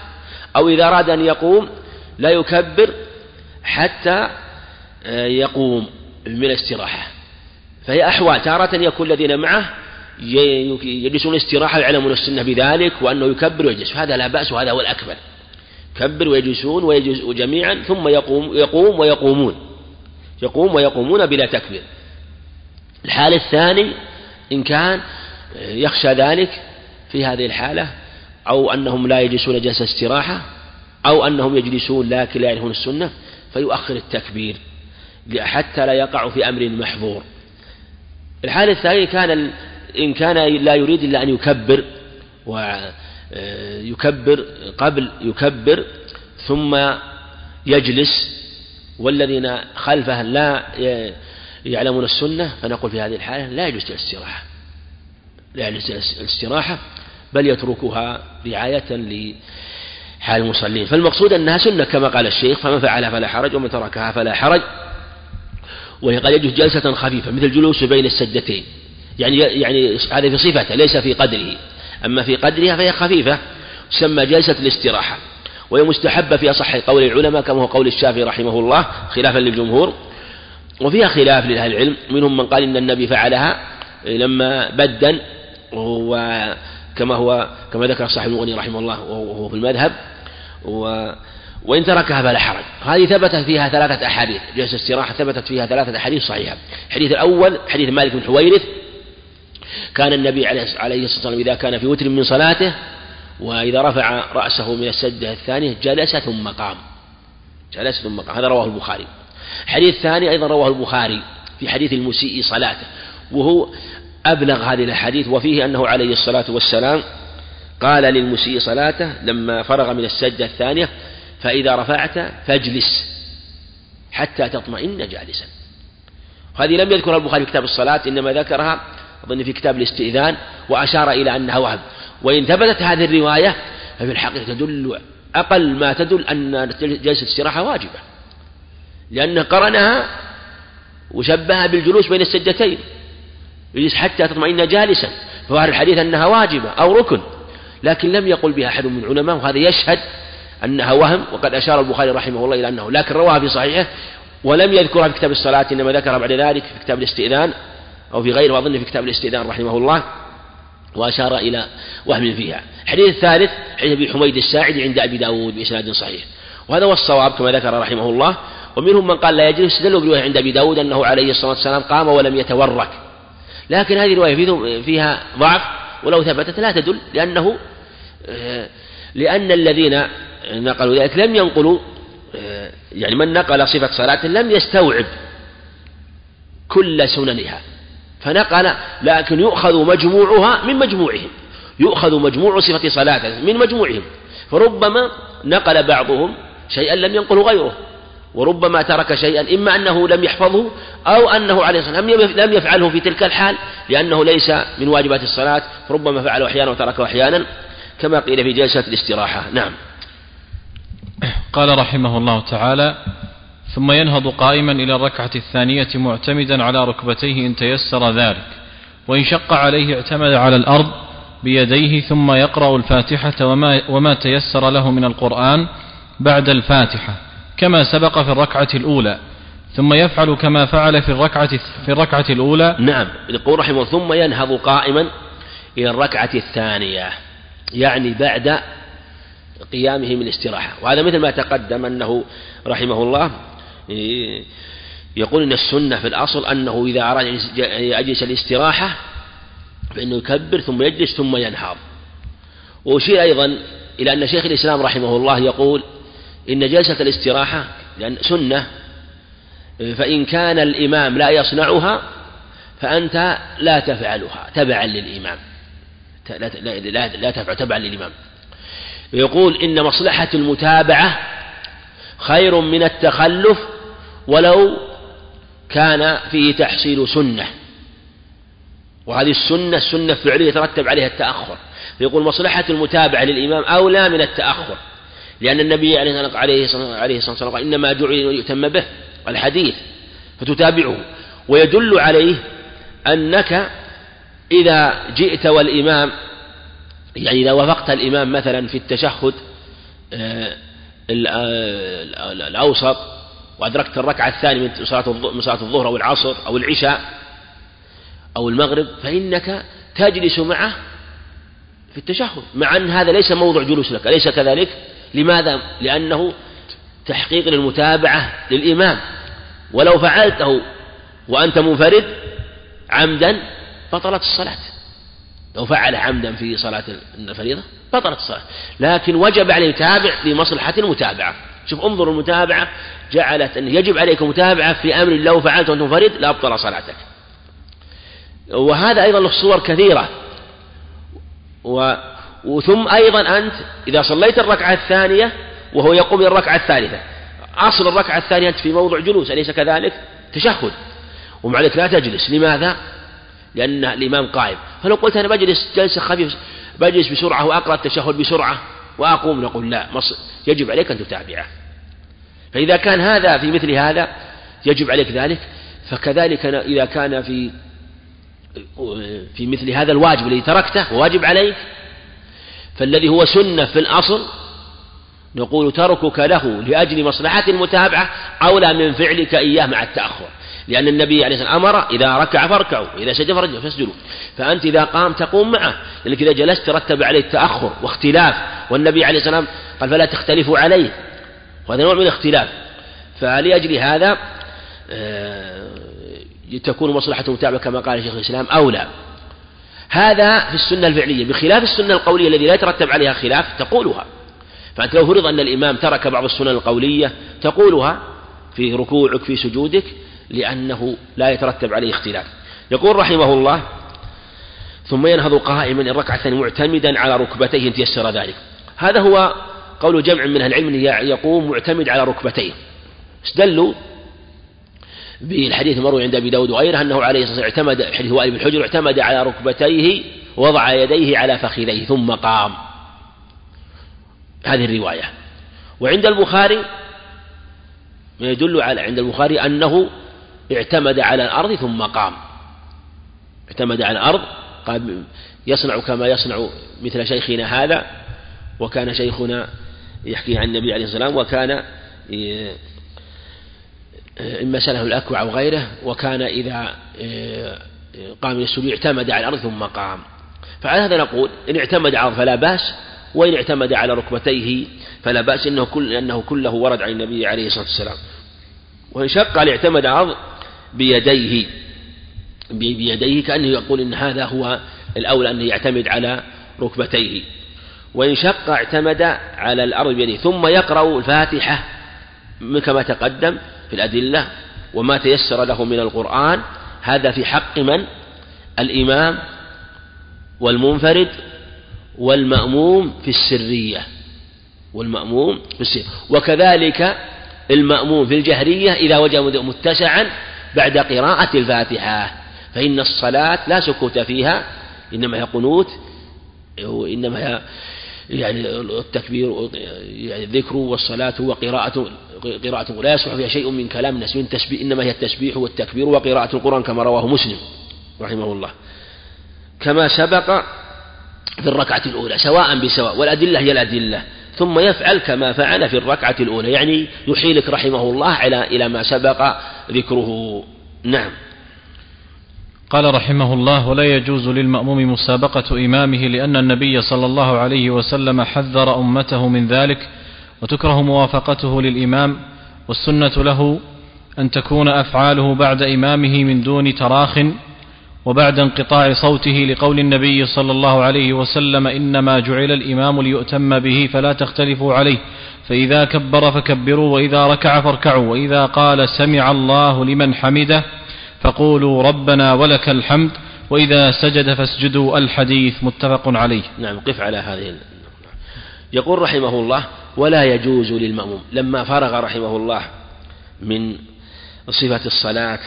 أو إذا أراد أن يقوم لا يكبر حتى يقوم من الاستراحة. فهي أحوال تارة يكون الذين معه يجلسون استراحة يعلمون السنة بذلك وأنه يكبر ويجلس. هذا لا بأس وهذا هو الأكمل. كبر ويجلسون ويجلس جميعا ثم يقوم يقوم ويقومون. يقوم ويقومون بلا تكبير. الحال الثاني إن كان يخشى ذلك في هذه الحالة أو أنهم لا يجلسون جلسة استراحة أو أنهم يجلسون لكن لا يعرفون السنة فيؤخر التكبير. حتى لا يقع في أمر محظور. الحالة الثانية كان إن كان لا يريد إلا أن يكبر ويكبر قبل يكبر ثم يجلس والذين خلفه لا يعلمون السنة فنقول في هذه الحالة لا يجوز الاستراحة لا يجوز الاستراحة بل يتركها رعاية لحال المصلين. فالمقصود أنها سنة كما قال الشيخ فمن فعلها فلا حرج ومن تركها فلا حرج وهي قد يجوز جلسة خفيفة مثل الجلوس بين السجدتين يعني يعني هذا في صفته ليس في قدره. أما في قدرها فهي خفيفة تسمى جلسة الاستراحة وهي مستحبة في أصح قول العلماء كما هو قول الشافعي رحمه الله خلافا للجمهور. وفيها خلاف لأهل العلم منهم من قال إن النبي فعلها لما بدن وكما هو كما ذكر صاحب المغني رحمه الله وهو في المذهب و وإن تركها فلا حرج. هذه ثبتت فيها ثلاثة أحاديث جلسة استراحة ثبتت فيها ثلاثة أحاديث صحيحة. الحديث الأول حديث مالك بن حويرث كان النبي عليه الصلاة والسلام إذا كان في وتر من صلاته وإذا رفع رأسه من السجدة الثانية جلس ثم قام. جلس ثم قام. هذا رواه البخاري. حديث ثاني أيضا رواه البخاري في حديث المسيء صلاته. وهو أبلغ هذه الأحاديث وفيه أنه عليه الصلاة والسلام قال للمسيء صلاته لما فرغ من السجدة الثانية فإذا رفعت فاجلس حتى تطمئن جالسا. هذه لم يذكرها البخاري في كتاب الصلاة إنما ذكرها أظن في كتاب الاستئذان وأشار إلى أنها وهم وإن ثبتت هذه الرواية ففي الحقيقة تدل أقل ما تدل أن جلسة الاستراحة واجبة. لأنه قرنها وشبهها بالجلوس بين السجدتين. يجلس حتى تطمئن جالسا. فظاهر الحديث أنها واجبة أو ركن. لكن لم يقل بها أحد من العلماء وهذا يشهد أنها وهم. وقد أشار البخاري رحمه الله إلى أنه لكن رواها في صحيحه ولم يذكرها في كتاب الصلاة إنما ذكرها بعد ذلك في كتاب الاستئذان. أو في غيره وأظن في كتاب الاستئذان رحمه الله وأشار إلى وهم فيها. الحديث الثالث حديث أبي حميد الساعدي عند أبي داود بإسناد صحيح. وهذا هو الصواب كما ذكر رحمه الله. ومنهم من قال لا يجوز استدلوا برواية عند أبي داود أنه عليه الصلاة والسلام قام ولم يتورك. لكن هذه الرواية فيها ضعف ولو ثبتت لا تدل لأنه لأن الذين نقلوا ذلك لم ينقلوا يعني من نقل صفة صلاة لم يستوعب كل سننها. فنقل لكن يؤخذ مجموعها من مجموعهم. يؤخذ مجموع صفة صلاة من مجموعهم. فربما نقل بعضهم شيئا لم ينقله غيره. وربما ترك شيئا إما أنه لم يحفظه أو أنه عليه الصلاة لم يفعله في تلك الحال لأنه ليس من واجبات الصلاة. فربما فعله أحيانا وتركه أحيانا كما قيل في جلسة الاستراحة. نعم. قال رحمه الله تعالى ثم ينهض قائما إلى الركعة الثانية معتمدا على ركبتيه إن تيسر ذلك وإن شق عليه اعتمد على الأرض بيديه ثم يقرأ الفاتحة وما, وما تيسر له من القرآن بعد الفاتحة كما سبق في الركعة الأولى ثم يفعل كما فعل في الركعة في الركعة الأولى. نعم يقول رحمه ثم ينهض قائما إلى الركعة الثانية يعني بعد قيامه من الاستراحة. وهذا مثل ما تقدم أنه رحمه الله يقول إن السنة في الأصل أنه إذا أراد أن يجلس الاستراحة فإنه يكبر ثم يجلس ثم ينهض. وأشير أيضا إلى أن شيخ الإسلام رحمه الله يقول إن جلسة الاستراحة لأن سنة فإن كان الإمام لا يصنعها فأنت لا تفعلها تبعا للإمام. لا, لا, لا تفعل تبعا للإمام. يقول إن مصلحة المتابعة خير من التخلف ولو كان فيه تحصيل سنة. وهذه السنة السنة الفعلية يترتب عليها التأخر. فيقول مصلحة المتابعة للإمام أولى من التأخر. لأن النبي عليه الصلاة والسلام قال إنما دعي ليؤتم به الحديث. فتتابعه. ويدل عليه أنك إذا جئت والإمام يعني إذا وافقت الإمام مثلا في التشهد آه، آه، الأوسط وأدركت الركعة الثانية من صلاة من صلاة الظهر أو العصر أو العشاء أو المغرب فإنك تجلس معه في التشهد مع أن هذا ليس موضع جلوس لك أليس كذلك؟ لماذا؟ لأنه تحقيق للمتابعة للإمام. ولو فعلته وأنت منفرد عمدا بطلت الصلاة. لو فعل عمدا في صلاة الفريضة بطلت الصلاة. لكن وجب عليه يتابع لمصلحة المتابعة. شوف انظر المتابعة. جعلت أن يجب عليك متابعة في أمر لو فعلت وأنت منفرد لأبطل صلاتك. وهذا أيضا له صور كثيرة. و... وثم أيضا أنت إذا صليت الركعة الثانية وهو يقوم الركعة الثالثة. أصل الركعة الثانية أنت في موضع جلوس أليس كذلك؟ تشهد. ومع ذلك لا تجلس. لماذا؟ لأن الإمام قائم. فلو قلت أنا بجلس جلسة خفيفة بجلس بسرعة وأقرأ التشهد بسرعة. وأقوم نقول لا يجب عليك أن تتابعه. فإذا كان هذا في مثل هذا يجب عليك ذلك. فكذلك إذا كان في في مثل هذا الواجب الذي تركته واجب عليك فالذي هو سنة في الأصل نقول تركك له لأجل مصلحة المتابعة أولى من فعلك إياه مع التأخر. لأن النبي عليه الصلاة والسلام أمر إذا ركع فاركعوا إذا سجد فاسجدوا. فأنت إذا قام تقوم معه لأنك إذا جلست ترتب عليه التأخر واختلاف والنبي عليه الصلاة والسلام قال فلا تختلفوا عليه. وهذا نوع من الاختلاف. فلأجل هذا آه، تكون مصلحة المتابعة كما قال شيخ الإسلام أولى. هذا في السنة الفعلية بخلاف السنة القولية الذي لا يترتب عليها خلاف تقولها. فأنت لو فرض أن الإمام ترك بعض السنن القولية تقولها في ركوعك في سجودك لأنه لا يترتب عليه اختلاف. يقول رحمه الله ثم ينهض قائما الركعة معتمدا على ركبتيه إن تيسر ذلك. هذا هو قول جمع من أهل العلم يقوم معتمد على ركبتيه. استدلوا بالحديث المروي عند أبي داود وغيره أنه عليه الصلاة والسلام اعتمد حديث وائل بن حجر اعتمد على ركبتيه وضع يديه على فخذيه ثم قام. هذه الرواية. وعند البخاري يدل على عند البخاري أنه اعتمد على الأرض ثم قام. اعتمد على الأرض قال يصنع كما يصنع مثل شيخنا هذا وكان شيخنا يحكي عن النبي عليه والسلام وكان إما سله الأكوع أو غيره وكان إذا قام من السجود اعتمد على الأرض ثم قام. فعلى هذا نقول إن اعتمد على الأرض فلا بأس وإن اعتمد على ركبتيه فلا بأس إنه كل أنه كله ورد عن النبي عليه الصلاة والسلام. وإن شق على اعتمد على الأرض بيديه بيديه كأنه يقول إن هذا هو الأولى أن يعتمد على ركبتيه. وإن شق اعتمد على الأرض بيده ثم يقرأ الفاتحة كما تقدم في الأدلة وما تيسر له من القرآن. هذا في حق من؟ الإمام والمنفرد والمأموم في السرية والمأموم في السرية. وكذلك المأموم في الجهرية إذا وجد متسعا بعد قراءة الفاتحة. فإن الصلاة لا سكوت فيها إنما هي قنوت وإنما هي يعني التكبير يعني الذكر والصلاة وقراءة قراءة ولا يصلح فيها شيء من كلام الناس من تسبيح إنما هي التسبيح والتكبير وقراءة القرآن كما رواه مسلم رحمه الله. كما سبق في الركعة الأولى سواء بسواء والأدلة هي الأدلة. ثم يفعل كما فعل في الركعة الأولى يعني يحيلك رحمه الله إلى إلى ما سبق ذكره. نعم. قال رحمه الله ولا يجوز للمأموم مسابقة إمامه لأن النبي صلى الله عليه وسلم حذر أمته من ذلك وتكره موافقته للإمام والسنة له أن تكون أفعاله بعد إمامه من دون تراخ وبعد انقطاع صوته لقول النبي صلى الله عليه وسلم إنما جعل الإمام ليؤتم به فلا تختلفوا عليه فإذا كبر فكبروا وإذا ركع فاركعوا وإذا قال سمع الله لمن حمده فقولوا ربنا ولك الحمد وإذا سجد فاسجدوا الحديث متفق عليه. نعم قف على هذه يقول رحمه الله ولا يجوز للمأموم لما فرغ رحمه الله من صفة الصلاة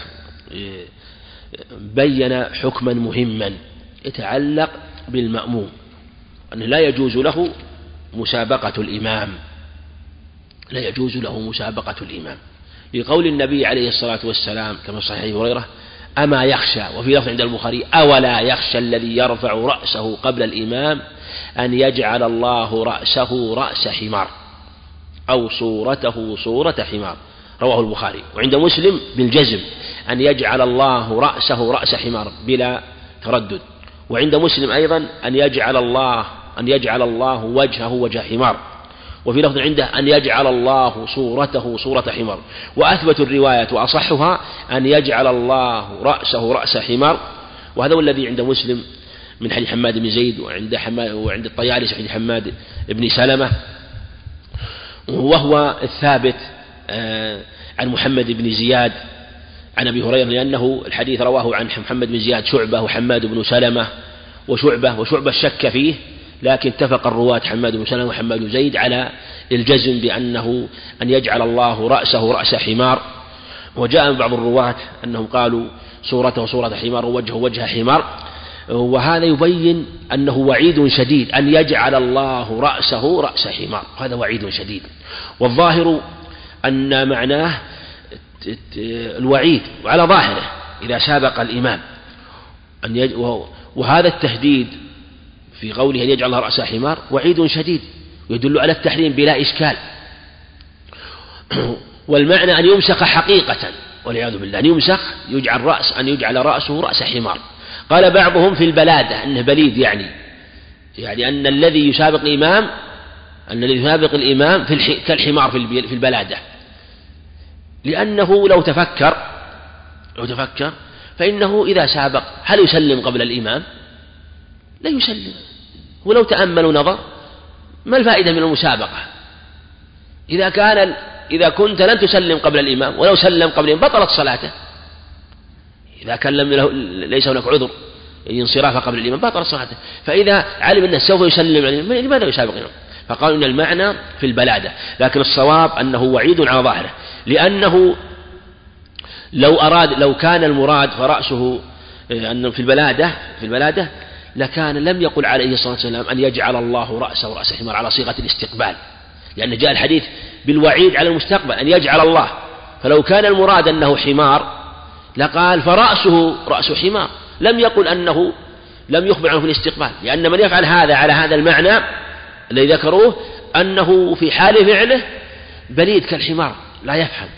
بين حكما مهما يتعلق بالمأموم أنه لا يجوز له مسابقة الإمام. لا يجوز له مسابقة الإمام. لقول النبي عليه الصلاة والسلام كما صحيح هريرة أما يخشى وفي لفظ عند البخاري أولا يخشى الذي يرفع رأسه قبل الإمام أن يجعل الله رأسه رأس حمار أو صورته صورة حمار. رواه البخاري. وعند مسلم بالجزم. أن يجعل الله رأسه رأس حمار بلا تردد. وعند مسلم أيضا أن يجعل الله أن يجعل الله وجهه وجه حمار. وفي لفظ عنده أن يجعل الله صورته صورة حمار. وأثبت الرواية وأصحها أن يجعل الله رأسه رأس حمار. وهذا هو الذي عند مسلم من حديث حماد بن زيد وعند حماد وعند الطيالس حديث حماد بن سلمة. وهو الثابت آه، عن محمد بن زياد عن أبي هريرة لأنه الحديث رواه عن محمد بن زياد شعبة وحماد بن سلمة وشعبة وشعبة شك فيه لكن اتفق الرواة حماد بن سلمة وحماد بن زيد على الجزم بأنه أن يجعل الله رأسه رأس حمار. وجاء من بعض الرواة أنهم قالوا صورته صورة حمار ووجهه وجه حمار. وهذا يبين أنه وعيد شديد أن يجعل الله رأسه رأس حمار. هذا وعيد شديد. والظاهر أن معناه الوعيد وعلى ظاهره إذا سابق الإمام أن يج... وهذا التهديد في قوله أن يجعل الله رأس حمار وعيد شديد يدل على التحريم بلا إشكال. والمعنى أن يمسخ حقيقة والعياذ بالله أن يمسخ يجعل رأس أن يجعل رأسه رأس حمار. قال بعضهم في البلادة أنه بليد يعني. يعني أن الذي يسابق الإمام أن الذي يسابق الإمام في كالحمار في البلادة. لأنه لو تفكر لو تفكر فإنه إذا سابق هل يسلم قبل الإمام؟ لا يسلم ولو تأمل ونظر ما الفائدة من المسابقة؟ إذا كان إذا كنت لن تسلم قبل الإمام ولو سلم قبل الإمام بطلت صلاته إذا كان لم له ليس هناك عذر انصرافه قبل الإمام بطلت صلاته فإذا علم أنه سوف يسلم لماذا يسابق الإمام؟ فقالوا إن المعنى في البلادة لكن الصواب أنه وعيد على ظاهره لأنه لو أراد لو كان المراد فرأسه آه، أنه في البلادة في البلادة لكان لم يقل عليه الصلاة والسلام أن يجعل الله رأسه رأس حمار على صيغة الاستقبال. لأن جاء الحديث بالوعيد على المستقبل أن يجعل الله. فلو كان المراد أنه حمار لقال فرأسه رأس حمار. لم يقل أنه لم يخبر عنه في الاستقبال. لأن من يفعل هذا على هذا المعنى الذي ذكروه أنه في حال فعله بليد كالحمار. لا يفهم.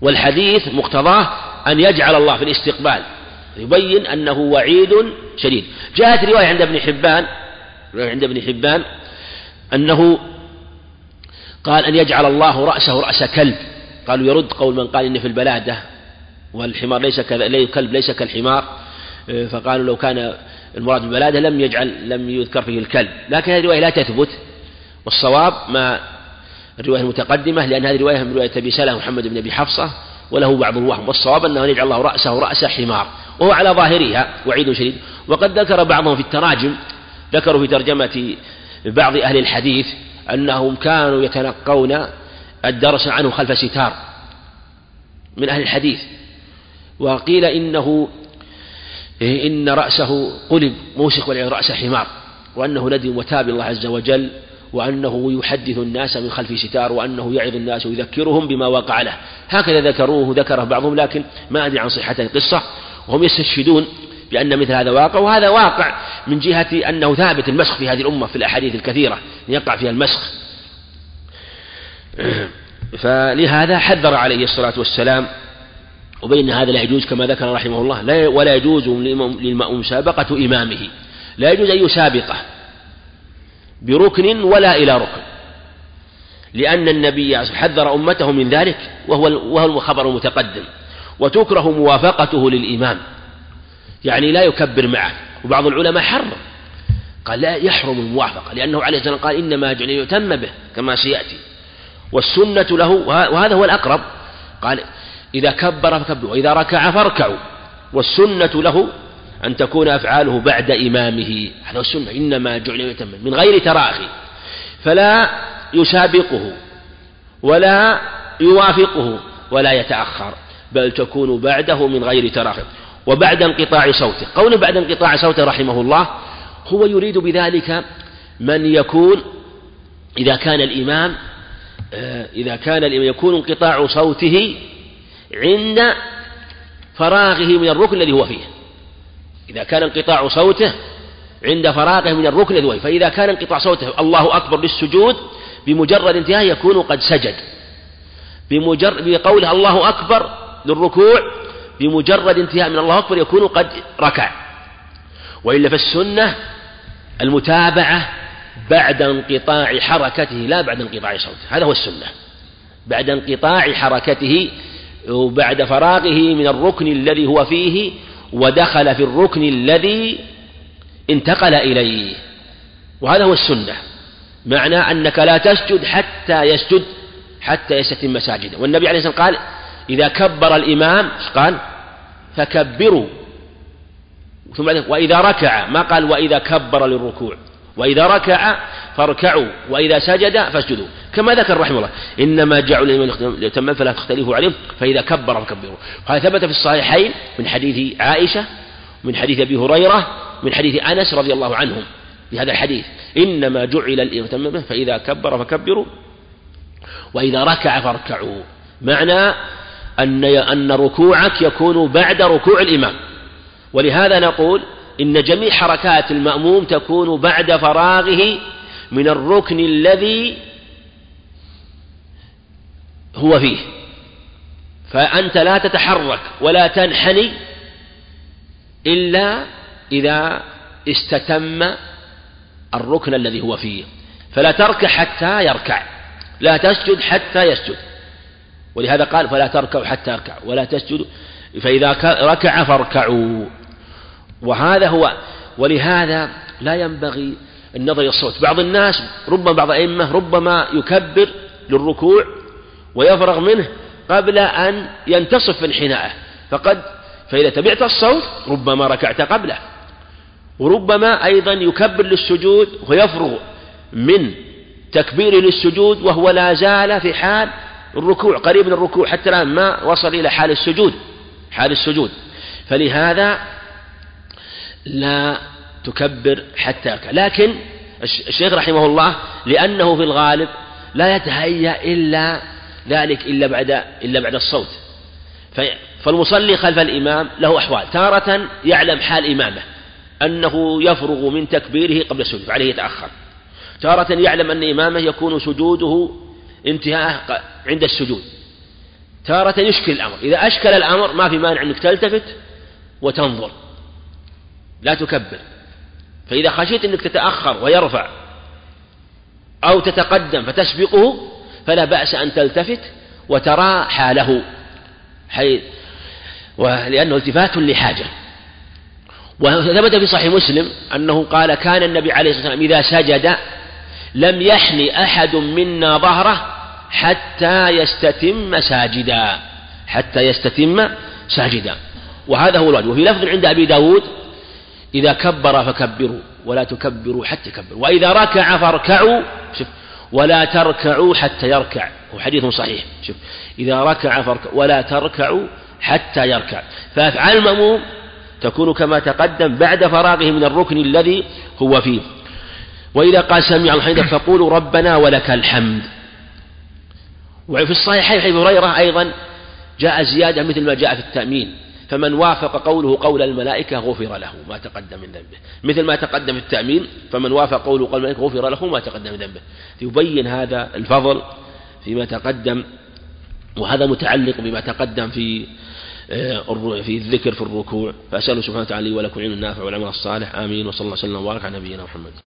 والحديث مقتضاه أن يجعل الله في الاستقبال. يبين أنه وعيد شديد. جاءت رواية عند ابن حبان عند ابن حبان أنه قال أن يجعل الله رأسه رأس كلب. قالوا يرد قول من؟ قال إن في البلادة. والحمار ليس كلب ليس كالحمار. فقالوا لو كان المراد بالبلادة لم يجعل لم يذكر فيه الكلب. لكن هذه الرواية لا تثبت. والصواب ما الرواية المتقدمة لأن هذه الرواية من رواية أبي سلمة محمد بن أبي حفصة وله بعض الوهم والصواب أنه يجعل الله رأسه رأس حمار وهو على ظاهرها وعيد شديد. وقد ذكر بعضهم في التراجم ذكروا في ترجمة بعض أهل الحديث أنهم كانوا يتلقون الدرس عنه خلف ستار من أهل الحديث. وقيل إنه إن رأسه قلب موسخ رأس حمار وأنه ندم وتاب الله عز وجل وأنه يحدث الناس من خلف ستار وأنه يعظ الناس ويذكرهم بما وقع له. هكذا ذكروه ذكره بعضهم لكن ما أدري عن صحة القصة. وهم يستشهدون بأن مثل هذا واقع وهذا واقع من جهة أنه ثابت المسخ في هذه الأمة في الأحاديث الكثيرة يقع فيها المسخ. فلهذا حذر عليه الصلاة والسلام. وبين هذا لا يجوز كما ذكر رحمه الله لا ولا يجوز للمأموم مسابقة إمامه. لا يجوز أن يسابقه. بركن ولا إلى ركن. لأن النبي حذر أمته من ذلك وهو وهو الخبر المتقدم وتكره موافقته للإمام. يعني لا يكبر معه. وبعض العلماء حرم. قال لا يحرم الموافقة لأنه عليه السلام قال إنما جعل يتم به كما سيأتي. والسنة له وهذا هو الأقرب. قال إذا كبر فكبروا وإذا ركع فاركعوا. والسنة له أن تكون أفعاله بعد إمامه. هذا السنة إنما جعل يتم. من غير تراخي. فلا يسابقه ولا يوافقه ولا يتأخر. بل تكون بعده من غير تراخي. وبعد انقطاع صوته. قول بعد انقطاع صوته رحمه الله هو يريد بذلك من يكون إذا كان الإمام آه، إذا كان الإمام يكون انقطاع صوته عند فراغه من الركن الذي هو فيه. إذا كان انقطاع صوته عند فراغه من الركن فيه فإذا كان انقطاع صوته الله أكبر للسجود بمجرد انتهاء يكون قد سجد. بمجرد بقوله الله أكبر للركوع بمجرد انتهاء من الله أكبر يكون قد ركع. وإلا فالسنة المتابعة بعد انقطاع حركته لا بعد انقطاع صوته هذا هو السنة. بعد انقطاع حركته وبعد فراغه من الركن الذي هو فيه ودخل في الركن الذي انتقل إليه. وهذا هو السنة. معنى أنك لا تسجد حتى يسجد حتى يستتم ساجدا والنبي عليه الصلاة والسلام قال إذا كبر الإمام قال؟ فكبروا. ثم وإذا ركع ما قال وإذا كبر للركوع. وإذا ركع فاركعوا وإذا سجد فاسجدوا. كما ذكر رحمه الله إنما جعلوا الإمام ليتم فلا تختلفوا عليهم فإذا كبر فكبروا. هذا ثبت في الصحيحين من حديث عائشة من حديث أبي هريرة من حديث أنس رضي الله عنهم في هذا الحديث. إنما جعل الإمام فإذا كبر فكبروا وإذا ركع فاركعوا. معنى أن أن ركوعك يكون بعد ركوع الإمام. ولهذا نقول إن جميع حركات المأموم تكون بعد فراغه من الركن الذي هو فيه. فأنت لا تتحرك ولا تنحني إلا إذا استتم الركن الذي هو فيه. فلا تركع حتى يركع. لا تسجد حتى يسجد. ولهذا قال فلا تركعوا حتى يركع. ولا تسجدوا. فإذا ركع فاركعوا. وهذا هو. ولهذا لا ينبغي النظر إلى الصوت. بعض الناس ربما بعض الأئمة ربما يكبر للركوع ويفرغ منه قبل أن ينتصف انحناءه فقد فإذا تبعت الصوت ربما ركعت قبله. وربما أيضا يكبر للسجود ويفرغ من تكبيره للسجود وهو لا زال في حال الركوع قريب من الركوع حتى الآن ما وصل إلى حال السجود حال السجود. فلهذا لا تكبر حتى يركع. لكن الشيخ رحمه الله لأنه في الغالب لا يتهيأ إلا ذلك إلا بعد إلا بعد الصوت. فالمصلي خلف الإمام له أحوال. تارة يعلم حال إمامه أنه يفرغ من تكبيره قبل السجود فعليه يتأخر. تارة يعلم أن إمامه يكون سجوده انتهاء عند السجود. تارة يشكل الأمر. إذا أشكل الأمر ما في مانع أنك تلتفت وتنظر. لا تكبر. فإذا خشيت أنك تتأخر ويرفع أو تتقدم فتسبقه فلا بأس أن تلتفت وترى حاله. حي ولأنه التفات لحاجة. وثبت في صحيح مسلم أنه قال كان النبي عليه الصلاة والسلام إذا سجد لم يحني أحد منا ظهره حتى يستتم ساجدا. حتى يستتم ساجدا. وهذا هو الواجب. وفي لفظ عند أبي داود إذا كبر فكبروا ولا تكبروا حتى يكبروا وإذا ركع فاركعوا شوف ولا تركعوا حتى يركع هو حديث صحيح شوف إذا ركع فاركعوا ولا تركعوا حتى يركع فأفعال المأموم تكون كما تقدم بعد فراغه من الركن الذي هو فيه. وإذا قال سمع الله فقولوا ربنا ولك الحمد. وفي الصحيحين حديث هريرة أيضا جاء زيادة مثل ما جاء في التأمين. فمن وافق قوله قول الملائكة غفر له ما تقدم من ذنبه. مثل ما تقدم التأمين فمن وافق قوله قول الملائكة غفر له ما تقدم من ذنبه. يبين هذا الفضل فيما تقدم وهذا متعلق بما تقدم في آه، في الذكر في الركوع. فأسأله سبحانه وتعالى ولكم علم النافع والعمل الصالح. آمين. وصلى الله وسلم وبارك على نبينا محمد.